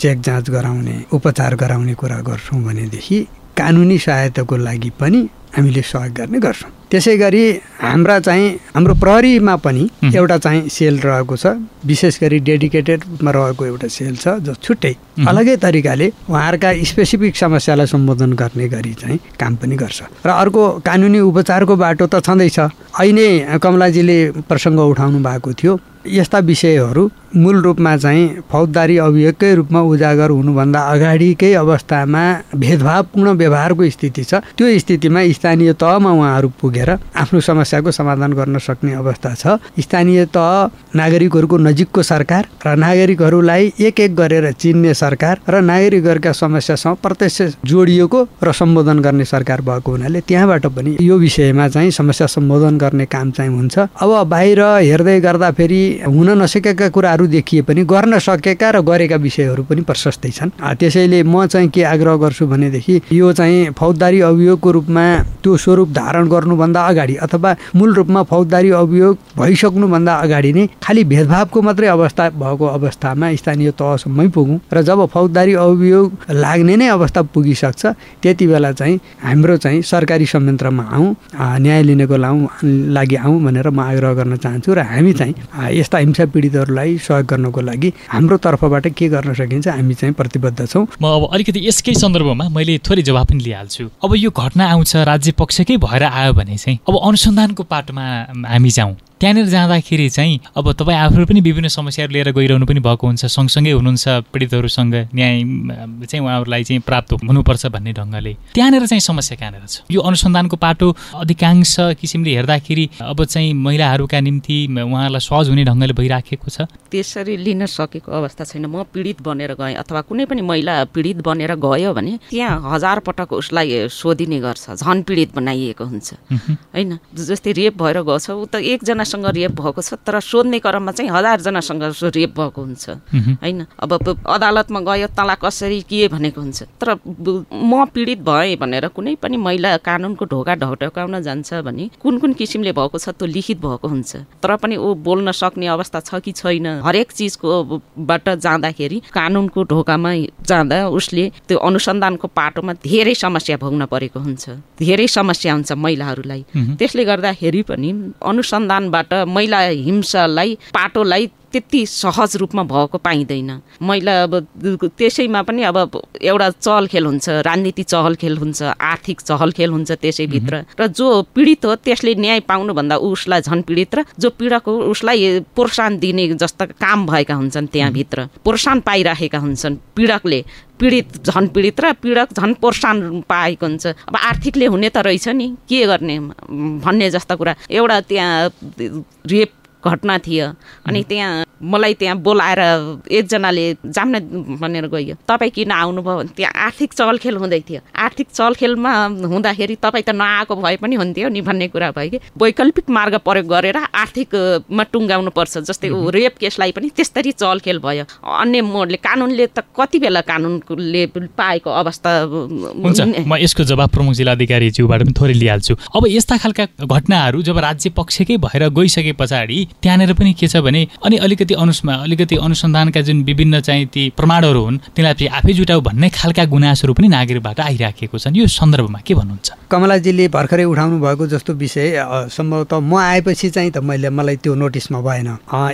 चेक जाँच गराउने उपचार गराउने कुरा गर्छौँ भनेदेखि कानुनी सहायताको लागि पनि हामीले सहयोग गर्ने गर्छौँ। त्यसै गरी हाम्रा चाहिँ हाम्रो प्रहरीमा पनि एउटा चाहिँ सेल रहेको छ। विशेष गरी डेडिकेटेड रूपमा रहेको एउटा सेल छ जो छुट्टै अलगै तरिकाले उहाँहरूका स्पेसिफिक समस्यालाई सम्बोधन गर्ने गरी चाहिँ काम पनि गर्छ। र अर्को कानुनी उपचारको बाटो त छँदैछ। अहिले कमलाजीले प्रसङ्ग उठाउनु भएको थियो। यस्ता विषयहरू मूल रूपमा चाहिँ फौजदारी अभियोगकै रूपमा उजागर हुनुभन्दा अगाडिकै अवस्थामा भेदभावपूर्ण व्यवहारको स्थिति छ। त्यो स्थितिमा स्थानीय तहमा उहाँहरू पुगेर आफ्नो समस्याको समाधान गर्न सक्ने अवस्था छ। स्थानीय तह नागरिकहरूको नजिकको सरकार र नागरिकहरूलाई एक एक गरेर चिन्ने सरकार र नागरिकहरूका समस्यासँग प्रत्यक्ष जोडिएको र सम्बोधन गर्ने सरकार भएको हुनाले त्यहाँबाट पनि यो विषयमा चाहिँ समस्या सम्बोधन गर्ने काम चाहिँ हुन्छ। अब बाहिर हेर्दै गर्दाखेरि हुन नसकेका कुराहरू देखिए पनि गर्न सकेका र गरेका विषयहरू पनि प्रशस्तै छन्। त्यसैले म चाहिँ के आग्रह गर्छु भनेदेखि यो चाहिँ फौजदारी अभियोगको रूपमा त्यो स्वरूप धारण गर्नुभन्दा अगाडि अथवा मूल रूपमा फौजदारी अभियोग भइसक्नुभन्दा अगाडि नै खालि भेदभावको मात्रै अवस्था भएको अवस्थामा स्थानीय तहसम्मै पुगौँ र जब फौजदारी अभियोग लाग्ने नै अवस्था पुगिसक्छ त्यति बेला चाहिँ हाम्रो चाहिँ सरकारी संयन्त्रमा आउँ न्याय लिनेको लाउँ लागि आउँ भनेर म आग्रह गर्न चाहन्छु र हामी चाहिँ यस्ता हिंसा पीडितहरूलाई सहयोग गर्नको लागि हाम्रो तर्फबाट के गर्न सकिन्छ हामी चाहिँ प्रतिबद्ध छौँ। म अब अलिकति यसकै सन्दर्भमा मैले थोरै जवाब पनि लिइहाल्छु। अब यो घटना आउँछ राज्य पक्षकै भएर आयो भने चाहिँ। अब अनुसन्धानको पाटोमा हामी जाउँ। त्यहाँनिर जाँदाखेरि चाहिँ अब तपाईँ आफू पनि विभिन्न समस्याहरू लिएर गइरहनु पनि भएको हुन्छ सँगसँगै हुनुहुन्छ पीडितहरूसँग न्याय चाहिँ उहाँहरूलाई चाहिँ प्राप्त हुनुपर्छ भन्ने ढङ्गले। त्यहाँनिर चाहिँ समस्या कहाँनिर छ? यो अनुसन्धानको पाटो अधिकांश किसिमले हेर्दाखेरि अब चाहिँ महिलाहरूका निम्ति उहाँहरूलाई सहज हुने ढङ्गले भइराखेको छ। त्यसरी लिन सकेको अवस्था छैन। म पीडित बनेर गएँ अथवा कुनै पनि महिला पीडित बनेर गयो भने त्यहाँ हजार पटक उसलाई सोधिने गर्छ झन पीडित बनाइएको हुन्छ। होइन? जस्तै रेप भएर गछ ऊ त एकजना एकजनासँग रेप भएको छ तर सोध्ने क्रममा चाहिँ हजारजनासँग रेप भएको हुन्छ। होइन अब अदालतमा गयो तँलाई कसरी के भनेको हुन्छ? तर म पीडित भएँ भनेर कुनै पनि महिला कानुनको ढोका ढकढकाउन जान्छ भने कुन कुन किसिमले भएको छ त्यो लिखित भएको हुन्छ। तर पनि ऊ बोल्न सक्ने अवस्था छ कि छैन? हरेक चिजको बाट जाँदाखेरि कानुनको ढोकामा जाँदा उसले त्यो अनुसन्धानको पाटोमा धेरै समस्या भोग्न परेको हुन्छ। धेरै समस्या हुन्छ महिलाहरूलाई। त्यसले गर्दाखेरि पनि अनुसन्धान बाट महिला हिंसालाई पाटोलाई त्यति सहज रूपमा भएको पाइँदैन। महिला अब त्यसैमा पनि अब एउटा चहलखेल हुन्छ राजनीति चहलखेल हुन्छ आर्थिक चहलखेल हुन्छ त्यसैभित्र। र जो पीडित हो त्यसले न्याय पाउनुभन्दा उसलाई झन् पीडित र जो पीडक हो उसलाई प्रोत्साहन दिने जस्ता काम भएका हुन्छन् त्यहाँभित्र प्रोत्साहन पाइराखेका हुन्छन् पीडकले। पीडित झन् पीडित र पीडक झन् प्रोत्साहन पाएको हुन्छ। अब आर्थिकले हुने त रहेछ नि के गर्ने भन्ने जस्ता कुरा। एउटा त्यहाँ रेप घटना थियो। अनि त्यहाँ मलाई त्यहाँ बोलाएर एकजनाले जाम्न भनेर गयो। तपाईँ किन आउनुभयो? भने त्यहाँ आर्थिक चलखेल हुँदै थियो। आर्थिक चलखेलमा हुँदाखेरि तपाईँ त नआएको भए पनि हुन्थ्यो नि भन्ने कुरा भयो कि। वैकल्पिक मार्ग प्रयोग गरेर आर्थिकमा टुङ्गाउनु पर्छ जस्तै ऊ रेप केसलाई पनि त्यस्तरी चलखेल भयो। अन्य मोडले कानुनले त कति बेला कानुनले पाएको अवस्था हुन्छ म यसको जवाब प्रमुख जिल्ला अधिकारीज्यूबाट पनि थोरै लिइहाल्छु। अब यस्ता खालका घटनाहरू जब राज्य पक्षकै भएर गइसके पछाडि त्यहाँनिर पनि के छ भने अनि अलिकति अनुसमा अलिकति अनुसन्धानका जुन विभिन्न चाहिँ ती प्रमाणहरू हुन् तिनीलाई चाहिँ आफै जुटाउ भन्ने खालका गुनासोहरू पनि नागरिकबाट आइराखेको छन्। यो सन्दर्भमा के भन्नुहुन्छ? कमलाजीले भर्खरै उठाउनु भएको जस्तो विषय सम्भवतः म आएपछि चाहिँ त मैले मलाई त्यो नोटिसमा भएन।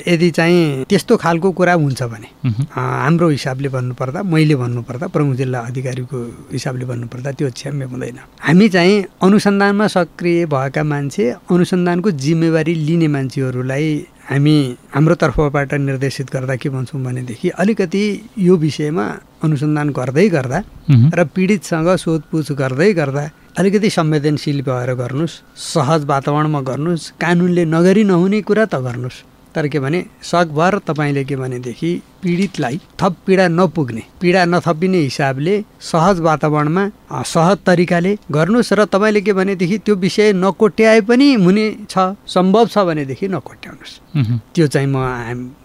यदि चाहिँ त्यस्तो खालको कुरा हुन्छ भने हाम्रो हिसाबले भन्नुपर्दा मैले भन्नुपर्दा प्रमुख जिल्ला अधिकारीको हिसाबले भन्नुपर्दा त्यो क्षम्य हुँदैन। हामी चाहिँ अनुसन्धानमा सक्रिय भएका मान्छे अनुसन्धानको जिम्मेवारी लिने मान्छेहरूलाई हामी हाम्रो तर्फबाट निर्देशित गर्दा के भन्छौँ भनेदेखि अलिकति यो विषयमा अनुसन्धान गर्दै गर्दा र पीडितसँग सोधपुछ गर्दै गर्दा अलिकति संवेदनशील भएर गर्नुहोस् सहज वातावरणमा गर्नुहोस् कानुनले नगरी नहुने कुरा त गर्नुहोस्। तर के भने सकभर तपाईँले के भनेदेखि पीडितलाई थप पीडा नपुग्ने पीडा नथपिने हिसाबले सहज वातावरणमा सहज तरिकाले गर्नुहोस् र तपाईँले के भनेदेखि त्यो विषय नकोट्याए पनि हुने छ सम्भव छ भनेदेखि नकोट्याउनुहोस्। त्यो चाहिँ म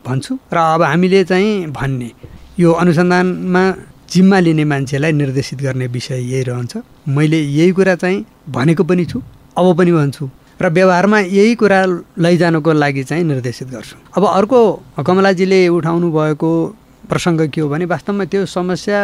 भन्छु र अब हामीले चाहिँ भन्ने यो अनुसन्धानमा जिम्मा लिने मान्छेलाई निर्देशित गर्ने विषय यही रहन्छ। मैले यही कुरा चाहिँ भनेको पनि छु अब पनि भन्छु। र व्यवहारमा यही कुरा लैजानुको लागि चाहिँ निर्देशित गर्छु। अब अर्को कमलाजीले उठाउनु भएको प्रसङ्ग के हो भने वास्तवमा त्यो समस्या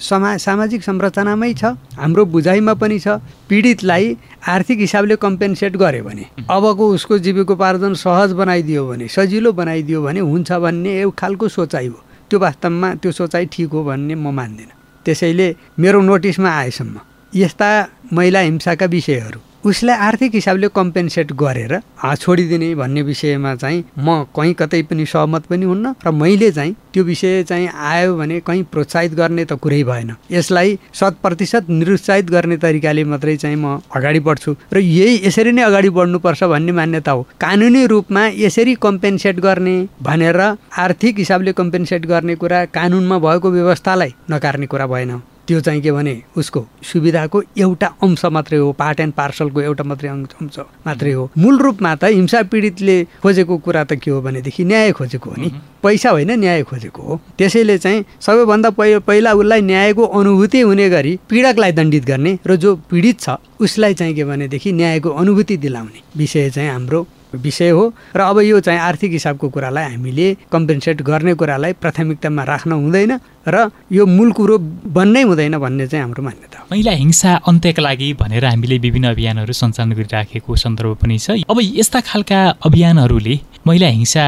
समा सामाजिक संरचनामै छ हाम्रो बुझाइमा पनि छ। पीडितलाई आर्थिक हिसाबले कम्पेन्सेट गर्यो भने अबको उसको जीविकोपार्जन सहज बनाइदियो भने सजिलो बनाइदियो भने हुन्छ भन्ने एक खालको सोचाइ हो। त्यो वास्तवमा त्यो सोचाइ ठिक हो भन्ने म मान्दिनँ। त्यसैले मेरो नोटिसमा आएसम्म यस्ता महिला हिंसाका विषयहरू उसलाई आर्थिक हिसाबले कम्पेन्सेट गरेर छोडिदिने भन्ने विषयमा चाहिँ म कहीँ कतै पनि सहमत पनि हुन्न र मैले चाहिँ त्यो विषय चाहिँ आयो भने कहीँ प्रोत्साहित गर्ने त कुरै भएन। यसलाई शत प्रतिशत निरुत्साहित गर्ने तरिकाले मात्रै चाहिँ म अगाडि बढ्छु। र यही यसरी नै अगाडि बढ्नुपर्छ भन्ने मान्यता हो। कानुनी रूपमा यसरी कम्पेन्सेट गर्ने भनेर आर्थिक हिसाबले कम्पेन्सेट गर्ने कुरा कानुनमा भएको व्यवस्थालाई नकार्ने कुरा भएन। त्यो चाहिँ के भने उसको सुविधाको एउटा अंश मात्रै हो पार्ट एन्ड पार्सलको एउटा मात्रै अंश मात्रै हो। मूल रूपमा त हिंसा पीडितले खोजेको कुरा त के हो भनेदेखि न्याय खोजेको हो नि। पैसा होइन न्याय खोजेको हो। त्यसैले चाहिँ सबैभन्दा पहिला उसलाई न्यायको अनुभूति हुने गरी पीडकलाई दण्डित गर्ने र जो पीडित छ उसलाई चाहिँ के भनेदेखि न्यायको अनुभूति दिलाउने विषय चाहिँ हाम्रो विषय हो। र अब यो चाहिँ आर्थिक हिसाबको कुरालाई हामीले कम्पेन्सेट गर्ने कुरालाई प्राथमिकतामा राख्न हुँदैन र यो मूल कुरो बन्नै हुँदैन भन्ने चाहिँ हाम्रो मान्यता महिला हिंसा अन्त्यका लागि भनेर हामीले विभिन्न अभियानहरू सञ्चालन गरिराखेको सन्दर्भ पनि छ। अब यस्ता खालका अभियानहरूले महिला हिंसा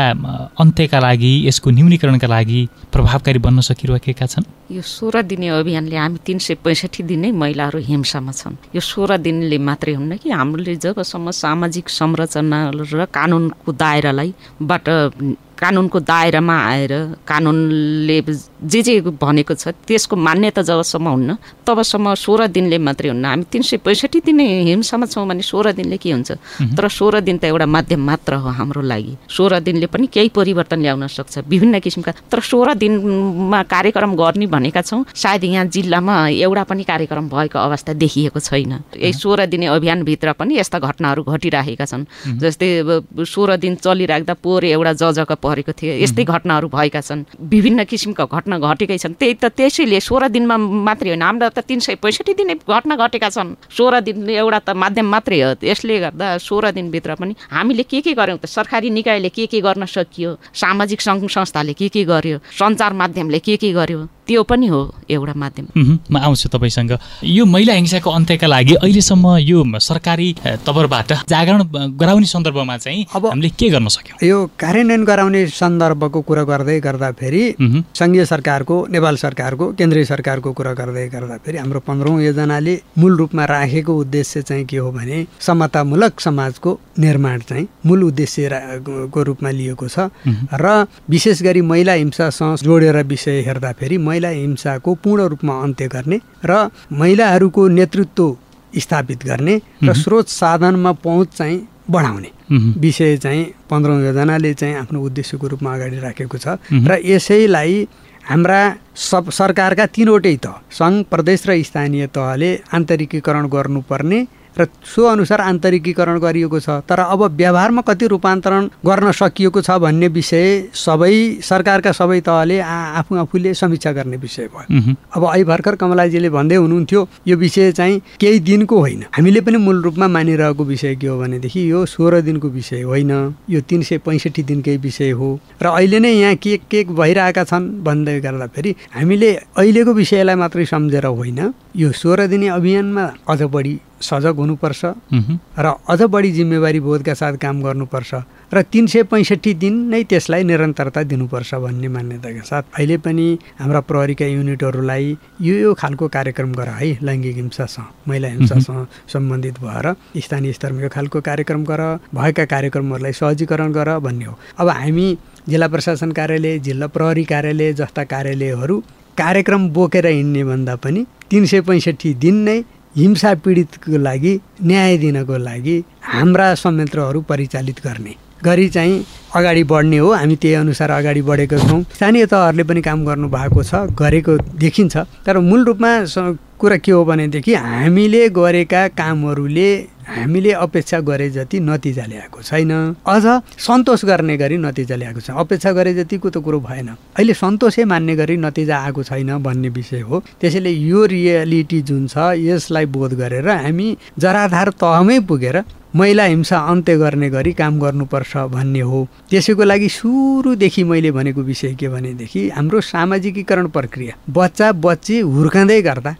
अन्त्यका लागि यसको न्यूनीकरणका लागि प्रभावकारी बन्न सकिरहेका छन्? यो सोह्र दिने अभियानले हामी तिन सय पैँसठी दिनै महिलाहरू हिंसामा छन् यो सोह्र दिनले मात्रै हुन्न कि हामीले जबसम्म सामाजिक संरचना र कानुनको दायरालाई बाट कानुनको दायरामा आएर कानुनले जे जे भनेको छ त्यसको मान्यता जबसम्म हुन्न तबसम्म सोह्र दिनले मात्रै हुन्न। हामी तिन सय पैँसठी दिन हिंसामा छौँ भने सोह्र दिनले के हुन्छ? तर सोह्र दिन त एउटा माध्यम मात्र हो हाम्रो लागि। सोह्र दिनले पनि केही परिवर्तन ल्याउन सक्छ विभिन्न किसिमका। तर सोह्र दिनमा कार्यक्रम गर्ने भनेका छौँ सायद यहाँ जिल्लामा एउटा पनि कार्यक्रम भएको अवस्था देखिएको छैन। यही सोह्र दिने अभियानभित्र पनि यस्ता घटनाहरू घटिरहेका छन्। जस्तै सोह्र दिन चलिराख्दा पोहोर एउटा जजका परेको थियो। यस्तै घटनाहरू भएका छन्। विभिन्न किसिमका घटना घटेकै छन्। त्यही त त्यसैले सोह्र दिनमा मात्रै होइन। हाम्रो त तिन सय पैँसठी दिन घटना घटेका छन्। सोह्र दिन एउटा त माध्यम मात्रै हो। यसले गर्दा सोह्र दिनभित्र पनि हामीले के के गऱ्यौँ त? सरकारी निकायले के के गर्न सकियो? सामाजिक सङ्घ संस्थाले के के गर्यो सञ्चार माध्यमले के के गर्यो त्यो पनि हो एउटा माध्यम। म आउँछु तपाईँसँग। यो महिला हिंसाको अन्त्यका लागि अहिलेसम्म यो सरकारी तवरबाट जागरण गराउने सन्दर्भमा चाहिँ अब हामीले के गर्न सक्यौँ? यो कार्यान्वयन गराउने सन्दर्भको कुरा गर्दै गर्दाखेरि सङ्घीय सरकारको नेपाल सरकारको केन्द्रीय सरकारको कुरा गर्दै गर्दाखेरि हाम्रो पन्ध्रौँ योजनाले मूल रूपमा राखेको उद्देश्य चाहिँ के हो भने समतामूलक समाजको निर्माण चाहिँ मूल उद्देश्यको रूपमा लिएको छ। र विशेष गरी महिला हिंसासँग जोडेर विषय हेर्दाखेरि महिला हिंसाको पूर्ण रूपमा अन्त्य गर्ने र महिलाहरूको नेतृत्व स्थापित गर्ने र स्रोत साधनमा पहुँच चाहिँ बढाउने। विषय चाहिँ पन्ध्रौँ योजनाले चाहिँ आफ्नो उद्देश्यको रूपमा अगाडि राखेको छ। र यसैलाई हाम्रा सब सरकारका तिनवटै तह सङ्घ प्रदेश र स्थानीय तहले आन्तरिकीकरण गर्नुपर्ने र सो अनुसार आन्तरिकीकरण गरिएको छ। तर अब व्यवहारमा कति रूपान्तरण गर्न सकिएको छ भन्ने विषय सबै सरकारका सबै तहले आफू आफूले समीक्षा गर्ने विषय भयो। अब अहिले भर्खर कमलाजीले भन्दै हुनुहुन्थ्यो यो विषय चाहिँ केही दिनको होइन। हामीले पनि मूल रूपमा मानिरहेको विषय के हो भनेदेखि यो सोह्र दिनको विषय होइन यो तिन सय पैँसठी दिनकै विषय हो। र अहिले नै यहाँ के के भइरहेका छन् भन्दै गर्दाखेरि हामीले अहिलेको विषयलाई मात्रै सम्झेर होइन यो सोह्र दिने अभियानमा अझ बढी सजग हुनुपर्छ र अझ बढी जिम्मेवारी बोधका साथ काम गर्नुपर्छ र तिन सय पैँसठी दिन नै त्यसलाई निरन्तरता दिनुपर्छ भन्ने मान्यताका साथ अहिले पनि हाम्रा प्रहरीका युनिटहरूलाई यो यो खालको कार्यक्रम गर है लैङ्गिक हिंसासँग महिला हिंसासँग सम्बन्धित भएर स्थानीय स्तरमा यो खालको कार्यक्रम गर भएका कार्यक्रमहरूलाई सहजीकरण गर भन्ने हो। अब हामी जिल्ला प्रशासन कार्यालय जिल्ला प्रहरी कार्यालय जस्ता कार्यालयहरू कार्यक्रम बोकेर हिँड्ने भन्दा पनि तिन सय पैँसठी दिन नै हिंसा पीडितको लागि न्याय दिनको लागि हाम्रा संयन्त्रहरू परिचालित गर्ने। गरी चाहिँ अगाडि बढ्ने हो। हामी त्यही अनुसार अगाडि बढेको छौँ। स्थानीय तहहरूले पनि काम गर्नु भएको छ गरेको देखिन्छ। तर मूल रूपमा कुरा के हो भनेदेखि हामीले गरेका कामहरूले हामीले अपेक्षा गरे जति नतिजा ल्याएको छैन। अझ सन्तोष गर्ने गरी नतिजा ल्याएको छ। अपेक्षा गरे जतिको त कुरो भएन। अहिले सन्तोषै मान्ने गरी नतिजा आएको छैन भन्ने विषय हो। त्यसैले यो रियालिटी जुन छ यसलाई बोध गरेर हामी जराधार तहमै पुगेर महिला हिंसा अन्त्य गर्ने गरी काम गर्नुपर्छ भन्ने हो। त्यसैको लागि सुरुदेखि मैले भनेको विषय के भनेदेखि हाम्रो सामाजिकीकरण प्रक्रिया बच्चा बच्ची हुर्काउँदै गर्दा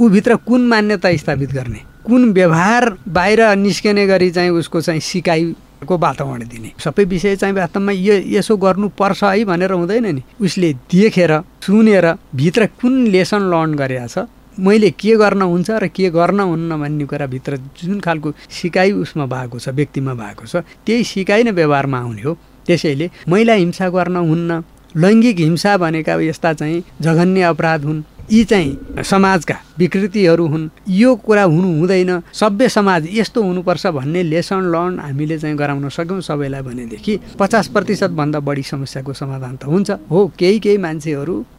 ऊभित्र कुन मान्यता स्थापित गर्ने कुन व्यवहार बाहिर निस्कने गरी चाहिँ उसको चाहिँ सिकाइको वातावरण दिने। सबै विषय चाहिँ वास्तवमा यो यसो गर्नुपर्छ है भनेर हुँदैन नि। उसले देखेर सुनेर भित्र कुन लेसन लर्न गरेका छ मैले के गर्न हुन्छ र के गर्न हुन्न भन्ने कुराभित्र जुन खालको सिकाइ उसमा भएको छ व्यक्तिमा भएको छ त्यही सिकाइ नै व्यवहारमा आउने हो। त्यसैले महिला हिंसा गर्न हुन्न लैङ्गिक हिंसा भनेका यस्ता चाहिँ जघन्य अपराध हुन्। यी चाहिँ समाजका विकृतिहरू हुन्। यो कुरा हुनु हुँदैन। सभ्य समाज यस्तो हुनुपर्छ भन्ने लेसन लर्न हामीले चाहिँ गराउन सक्यौँ सबैलाई भनेदेखि पचास प्रतिशतभन्दा बढी समस्याको समाधान त हुन्छ। हो केही केही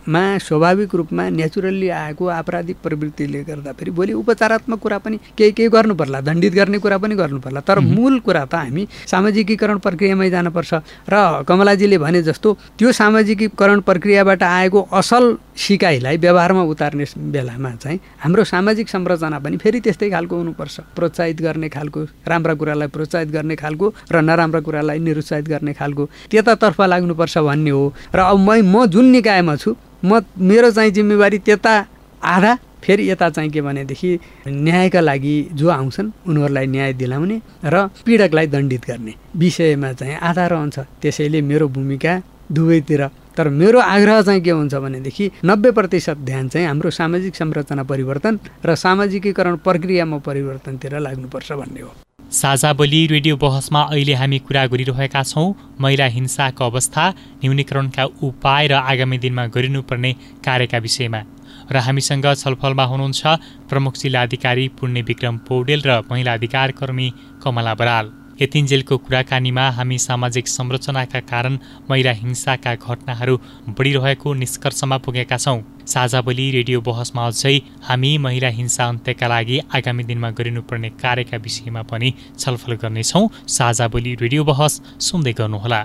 मान्छेहरूमा स्वाभाविक रूपमा नेचुरल्ली आएको आपराधिक प्रवृत्तिले गर्दा फेरि भोलि उपचारात्मक कुरा पनि केही केही गर्नु पर्ला दण्डित गर्ने कुरा पनि गर्नु पर्ला तर मूल कुरा त हामी सामाजिकीकरण प्रक्रियामै जानुपर्छ। र कमलाजीले भने जस्तो त्यो सामाजिकीकरण प्रक्रियाबाट आएको असल सिकाइलाई व्यवहारमा उतार्ने बेलामा चाहिँ हाम्रो सामाजिक संरचना पनि फेरि त्यस्तै खालको हुनुपर्छ। प्रोत्साहित गर्ने खालको राम्रा कुरालाई प्रोत्साहित गर्ने खालको र नराम्रा कुरालाई निरुत्साहित गर्ने खालको। त्यतातर्फ लाग्नुपर्छ भन्ने हो। र अब मै म जुन निकायमा छु म मेरो चाहिँ जिम्मेवारी त्यता आधा फेरि यता चाहिँ के भनेदेखि न्यायका लागि जो आउँछन् उनीहरूलाई न्याय दिलाउने र पीडकलाई दण्डित गर्ने विषयमा चाहिँ आधा रहन्छ त्यसैले मेरो भूमिका दुवैतिर। तर मेरो आग्रह चाहिँ के हुन्छ भनेदेखि नब्बे प्रतिशत ध्यान चाहिँ हाम्रो सामाजिक संरचना परिवर्तन र सामाजिकीकरण प्रक्रियामा परिवर्तनतिर लाग्नुपर्छ भन्ने हो। साझा बोली रेडियो बहसमा अहिले हामी कुरा गरिरहेका छौँ। महिला हिंसाको अवस्था न्यूनीकरणका उपाय र आगामी दिनमा गरिनुपर्ने कार्यका विषयमा। र हामीसँग छलफलमा हुनुहुन्छ प्रमुख जिल्ला अधिकारी पुण्य विक्रम पौडेल र महिला अधिकार कर्मी कमला बराल। यतिन्जेलको कुराकानीमा हामी सामाजिक संरचनाका कारण महिला हिंसाका घटनाहरू बढिरहेको निष्कर्षमा पुगेका छौँ। साझा बोली रेडियो बहसमा अझै हामी महिला हिंसा अन्त्यका लागि आगामी दिनमा गरिनुपर्ने कार्यका विषयमा पनि छलफल गर्नेछौँ। साझा बोली रेडियो बहस सुन्दै गर्नुहोला।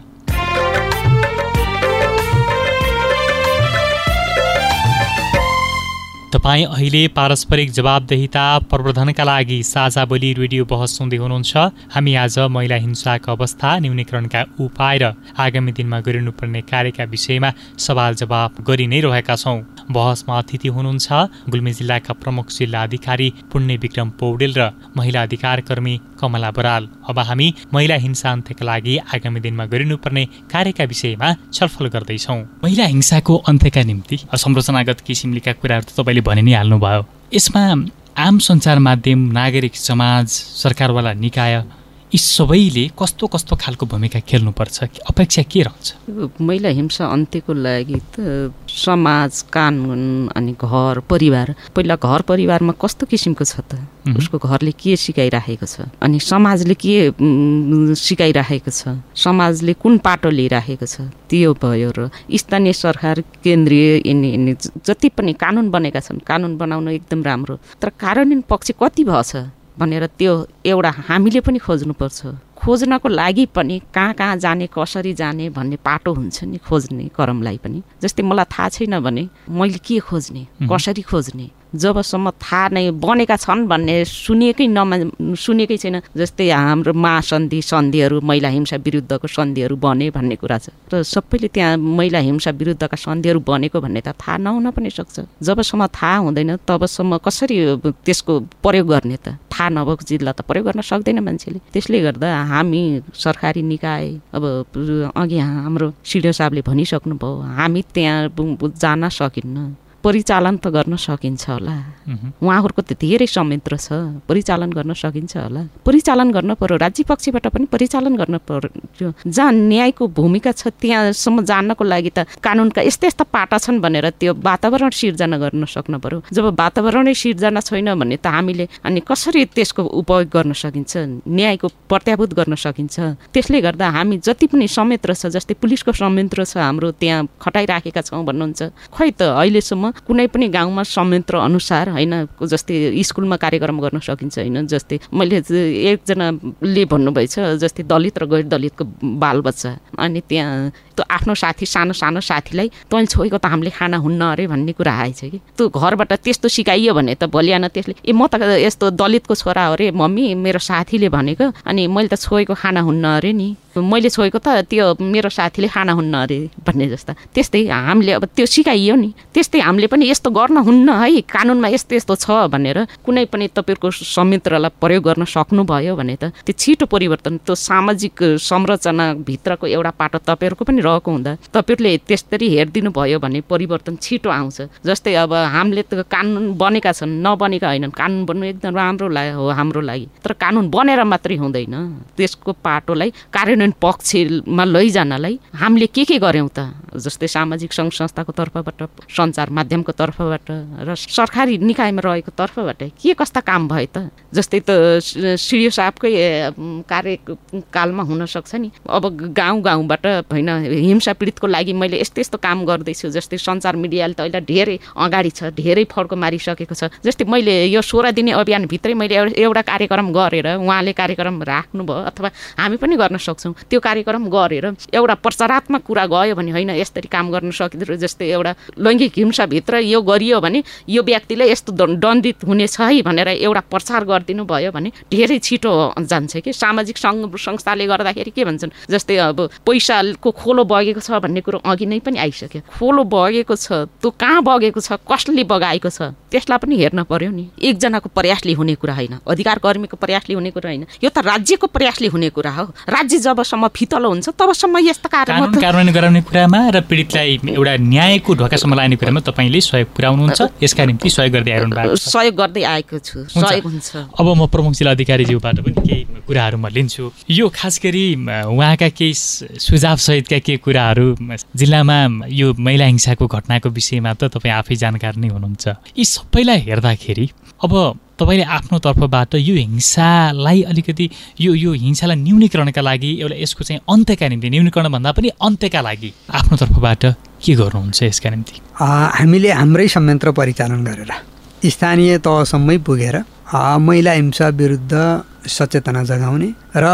तपाईँ अहिले पारस्परिक जवाबदेहिता प्रवर्धनका लागि साझा बोली रेडियो बहस सुन्दै हुनुहुन्छ। हामी आज महिला हिंसाको अवस्था न्यूनीकरणका उपाय र आगामी दिनमा गरिनुपर्ने कार्यका विषयमा सवाल जवाब गरि नै रहेका छौँ। बहसमा अतिथि हुनुहुन्छ गुल्मी जिल्लाका प्रमुख जिल्ला अधिकारी पुण्य विक्रम पौडेल र महिला अधिकार कर्मी कमला बराल। अब हामी महिला हिंसा अन्त्यका लागि आगामी दिनमा गरिनुपर्ने कार्यका विषयमा छलफल गर्दैछौँ। महिला हिंसाको अन्त्यका निम्ति संरचनागत किसिमलेका कुराहरू त तपाईँले भने नै हाल्नुभयो। यसमा आम सञ्चार माध्यम नागरिक समाज सरकारवाला निकाय यी सबैले कस्तो कस्तो खालको भूमिका खेल्नुपर्छ? अपेक्षा के रहन्छ? महिला हिंसा अन्त्यको लागि त समाज कानुन अनि घर परिवार। पहिला घर परिवारमा कस्तो किसिमको छ त? उसको घरले के सिकाइराखेको छ? अनि समाजले के सिकाइराखेको छ? समाजले कुन पाटो लिइराखेको छ? त्यो भयो र स्थानीय सरकार केन्द्रीय जति पनि कानुन बनेका छन् कानुन बनाउन एकदम राम्रो। तर कार्यान्वयन पक्ष कति भएछ? भनेर त्यो एउटा हामीले पनि खोज्नुपर्छ। खोज्नको लागि पनि कहाँ कहाँ जाने कसरी जाने भन्ने पाटो हुन्छ नि खोज्ने क्रमलाई पनि। जस्तै मलाई थाहा छैन भने मैले के खोज्ने कसरी खोज्ने? जबसम्म थाहा नै बनेका छन् भन्ने सुनेकै नमा सुनेकै छैन। जस्तै हाम्रो महासन्धि सन्धिहरू महिला हिंसा विरुद्धको सन्धिहरू बने भन्ने कुरा छ। र सबैले त्यहाँ महिला हिंसा विरुद्धका सन्धिहरू बनेको भन्ने त थाहा नहुन पनि सक्छ। जबसम्म थाहा हुँदैन तबसम्म कसरी त्यसको प्रयोग गर्ने त? थाहा नभएको जिल्ला त प्रयोग गर्न सक्दैन मान्छेले। त्यसले गर्दा हामी सरकारी निकाय अब अघि हाम्रो सिडिओ साहबले भनिसक्नुभयो हामी त्यहाँ जान सकिन्न। परिचालन त गर्न सकिन्छ होला। उहाँहरूको त धेरै संयन्त्र छ। परिचालन गर्न सकिन्छ होला। परिचालन गर्न पर्यो राज्य पक्षबाट पनि परिचालन गर्न पर्यो। जहाँ न्यायको भूमिका छ त्यहाँसम्म जान्नको लागि त कानुनका यस्ता यस्ता पाटा छन् भनेर त्यो वातावरण सिर्जना गर्न सक्नु पर्यो। जब वातावरणै सिर्जना छैन भने त हामीले अनि कसरी त्यसको उपयोग गर्न सकिन्छ न्यायको प्रत्याभूत गर्न सकिन्छ? त्यसले गर्दा हामी जति पनि संयन्त्र छ जस्तै पुलिसको संयन्त्र छ हाम्रो त्यहाँ खटाइराखेका छौँ भन्नुहुन्छ। खै त अहिलेसम्म कुनै पनि गाउँमा संयन्त्र अनुसार होइन जस्तै स्कुलमा कार्यक्रम गर्न सकिन्छ होइन जस्तै मैले एकजनाले भन्नुभएछ जस्तै दलित र गैर दलितको बालबच्चा। अनि त्यहाँ त्यो आफ्नो साथी सानो सानो साथीलाई तैँले छोएको त हामीले खाना हुन्न अरे भन्ने कुरा आएछ कि। त्यो घरबाट त्यस्तो सिकाइयो भने त भोलिआन त्यसले ए म त यस्तो दलितको छोरा हो अरे मम्मी मेरो साथीले भनेको अनि मैले त छोएको खाना हुन्न अरे नि। मैले छोएको त त्यो मेरो साथीले खाना हुन्न अरे भन्ने जस्ता। त्यस्तै हामीले अब त्यो सिकाइयो नि। त्यस्तै हामीले पनि यस्तो गर्न हुन्न है। कानुनमा यस्तो यस्तो छ भनेर कुनै पनि तपाईँहरूको संयन्त्रलाई प्रयोग गर्न सक्नुभयो भने त त्यो छिटो परिवर्तन त्यो सामाजिक संरचनाभित्रको एउटा पाटो तपाईँहरूको पनि रहेको हुँदा तपाईँहरूले त्यस्तरी हेरिदिनु भयो भने परिवर्तन छिटो आउँछ। जस्तै अब हामीले त कानुन बनेका छन् नबनेका होइनन्। कानुन बन्नु एकदम राम्रो हो हाम्रो लागि। तर कानुन बनेर मात्रै हुँदैन। त्यसको पाटोलाई कार्यान्वयन कार्यान्वयन पक्षमा लैजानलाई हामीले के के गऱ्यौँ त? जस्तै सामाजिक सङ्घ संस्थाको तर्फबाट सञ्चार माध्यमको तर्फबाट र सरकारी निकायमा रहेको तर्फबाट के कस्ता काम भए त? जस्तै त सिडिओ साहबकै कार्यकालमा हुनसक्छ नि। अब गाउँ गाउँबाट होइन हिंसा पीडितको लागि मैले यस्तो यस्तो काम गर्दैछु जस्तै सञ्चार मिडियाले त अहिले धेरै अगाडि छ धेरै फड्को मारिसकेको छ। जस्तै मैले यो सोह्र दिने अभियानभित्रै मैले एउटा कार्यक्रम गरेर उहाँले कार्यक्रम राख्नुभयो अथवा हामी पनि गर्न सक्छौँ। त्यो कार्यक्रम गरेर एउटा प्रचारात्मक कुरा गयो भने होइन यसरी काम गर्न सकिँदो जस्तै एउटा लैङ्गिक हिंसाभित्र यो गरियो भने यो व्यक्तिले यस्तो दण्डित हुनेछ है भनेर एउटा प्रचार गरिदिनु भयो भने धेरै छिटो जान्छ कि। सामाजिक सङ्घ संस्थाले गर्दाखेरि के भन्छन् जस्तै अब पैसाको खोलो बगेको छ भन्ने कुरो अघि नै पनि आइसक्यो। खोलो बगेको छ त्यो कहाँ बगेको छ कसले बगाएको छ त्यसलाई पनि हेर्न पर्यो नि। एकजनाको प्रयासले हुने कुरा होइन अधिकार कर्मीको प्रयासले हुने कुरा होइन। यो त राज्यको प्रयासले हुने कुरा हो। राज्य जब जबसम्म फितलो हुन्छ तबसम्म यस्ता कानुन कार्यान्वयन गराउने कुरामा र पीडितलाई एउटा न्यायको ढोकासम्म लाने कुरामा तपाईँले सहयोग पुर्याउनुहुन्छ। यसका निम्ति सहयोग गर्दै आइरहनु भएको सहयोग गर्दै आएको छु। सहयोग हुन्छ। अब म प्रमुख जिल्ला अधिकारीज्यूबाट पनि केही कुराहरू म लिन्छु। यो खास गरी उहाँका केही सुझावसहितका केही कुराहरू जिल्लामा यो महिला हिंसाको घटनाको विषयमा त तपाईँ आफै जानकार नै हुनुहुन्छ। यी सबैलाई हेर्दाखेरि अब तपाईँले आफ्नो तर्फबाट यो हिंसालाई अलिकति यो यो हिंसालाई न्यूनीकरणका लागि एउटा यसको चाहिँ अन्त्यका निम्ति न्यूनीकरण भन्दा पनि अन्त्यका लागि आफ्नो तर्फबाट के गर्नुहुन्छ यसका निम्ति? हामीले हाम्रै संयन्त्र परिचालन गरेर स्थानीय तहसम्मै पुगेर महिला हिंसा विरुद्ध सचेतना जगाउने र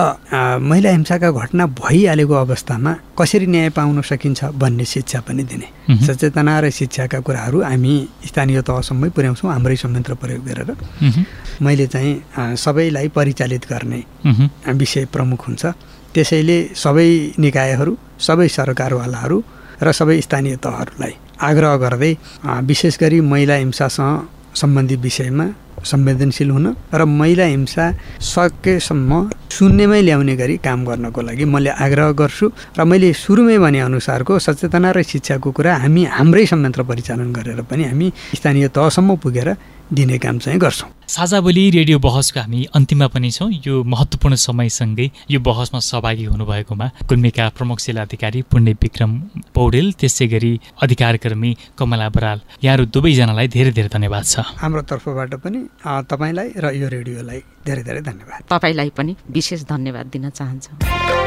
महिला हिंसाका घटना भइहालेको अवस्थामा कसरी न्याय पाउन सकिन्छ भन्ने शिक्षा पनि दिने। सचेतना र शिक्षाका कुराहरू हामी स्थानीय तहसम्मै पुर्याउँछौँ हाम्रै संयन्त्र प्रयोग गरेर। मैले चाहिँ सबैलाई परिचालित गर्ने विषय प्रमुख हुन्छ। त्यसैले सबै निकायहरू सबै सरकारवालाहरू र सबै स्थानीय तहहरूलाई आग्रह गर्दै विशेष गरी महिला हिंसासँग सम्बन्धित विषयमा संवेदनशील हुन र महिला हिंसा सकेसम्म शून्यमै ल्याउने गरी काम गर्नको लागि मैले आग्रह गर्छु र मैले सुरुमै भने अनुसारको सचेतना र शिक्षाको कुरा हामी हाम्रै संयन्त्र परिचालन गरेर पनि हामी स्थानीय तहसम्म पुगेर दिने काम चाहिँ गर्छौँ। साझा बोली रेडियो बहसको हामी अन्तिममा पनि छौँ। यो महत्त्वपूर्ण समयसँगै यो बहसमा सहभागी हुनुभएकोमा गुल्मीका प्रमुख जिल्ला अधिकारी पुण्य विक्रम पौडेल त्यसै गरी अधिकारकर्मी कमला बराल। यहाँहरू दुवैजनालाई धेरै धेरै धन्यवाद छ। हाम्रो तर्फबाट पनि तपाईँलाई र यो रेडियोलाई धेरै धेरै धन्यवाद। तपाईँलाई पनि विशेष धन्यवाद दिन चाहन्छु।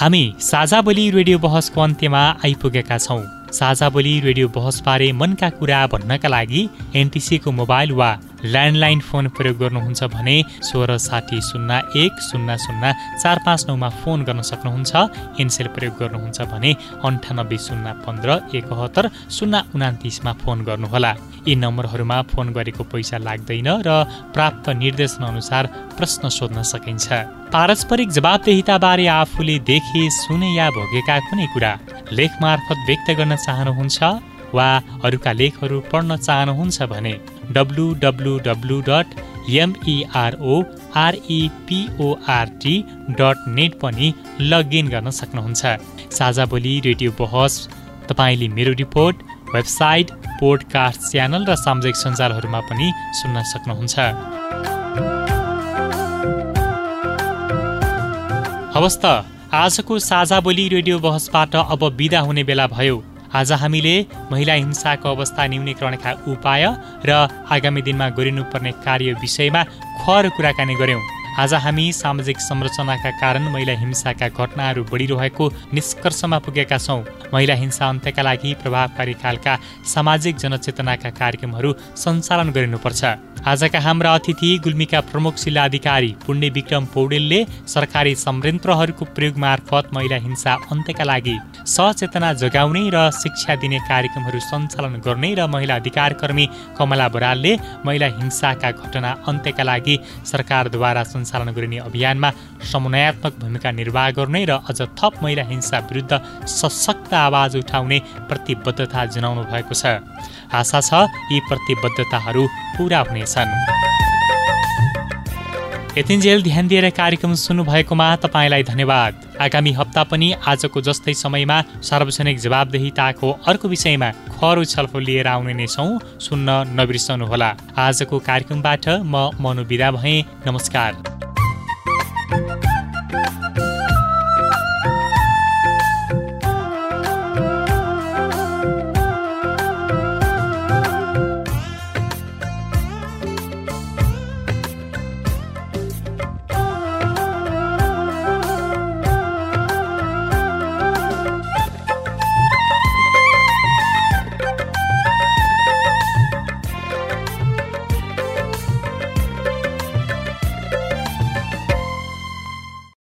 हामी साझा बोली रेडियो बहसको अन्त्यमा आइपुगेका छौँ। साझा बोली रेडियो बहसबारे मनका कुरा भन्नका लागि एनटिसीको मोबाइल वा ल्यान्डलाइन फोन प्रयोग गर्नुहुन्छ भने सोह्र साठी शून्य एक शून्य शून्य चार पाँच नौमा फोन गर्न सक्नुहुन्छ। एनसेल प्रयोग गर्नुहुन्छ भने अन्ठानब्बे शून्य पन्ध्र एकहत्तर शून्य उनातिसमा फोन गर्नुहोला। यी नम्बरहरूमा फोन गरेको पैसा लाग्दैन र प्राप्त निर्देशनअनुसार प्रश्न सोध्न सकिन्छ। पारस्परिक जवाबदेहिताबारे आफूले देखे सुने या भोगेका कुनै कुरा लेख मार्फत व्यक्त गर्न चाहनुहुन्छ वा अरूका लेखहरू पढ्न चाहनुहुन्छ भने W W W dot M E R O R E P O R T dot net पनि लगइन गर्न सक्नुहुन्छ। साझा बोली रेडियो बहस तपाईँले मेरो रिपोर्ट वेबसाइट पोडकास्ट च्यानल र सामाजिक सञ्जालहरूमा पनि सुन्न सक्नुहुन्छ। हवस् त आजको साझा बोली रेडियो बहसबाट अब बिदा हुने बेला भयो। आज हामीले महिला हिंसाको अवस्था न्यूनीकरणका उपाय र आगामी दिनमा गरिनुपर्ने कार्य विषयमा खर कुराकानी गऱ्यौँ। आज हामी सामाजिक संरचनाका कारण महिला हिंसाका घटनाहरू बढिरहेको निष्कर्षमा पुगेका छौँ। महिला हिंसा अन्त्यका लागि प्रभावकारी खालका सामाजिक जनचेतनाका कार्यक्रमहरू सञ्चालन गरिनुपर्छ। आजका हाम्रा अतिथि गुल्मीका प्रमुख जिल्लाधिकारी पुण्य विक्रम पौडेलले सरकारी संयन्त्रहरूको प्रयोग मार्फत महिला हिंसा अन्त्यका लागि सचेतना जगाउने र शिक्षा दिने कार्यक्रमहरू सञ्चालन गर्ने र महिला अधिकार कर्मी कमला बरालले महिला हिंसाका घटना अन्त्यका लागि सरकारद्वारा सञ्चालन गरिने अभियानमा समन्वयात्मक भूमिका निर्वाह गर्ने र अझ थप महिला हिंसा विरुद्ध सशक्त आवाज उठाउने प्रतिबद्धता जनाउनु भएको छ। आशा छ यी प्रतिबद्धताहरू पुरा हुनेछन्। यतिन्जेल ध्यान दिएर कार्यक्रम सुन्नुभएकोमा तपाईँलाई धन्यवाद। आगामी हप्ता पनि आजको जस्तै समयमा सार्वजनिक जवाबदेहिताको अर्को विषयमा खरो छलफल लिएर आउने नै छौँ सुन्न नबिर्सनुहोला। आजको कार्यक्रमबाट म मनु बिदा भएँ। नमस्कार। thank you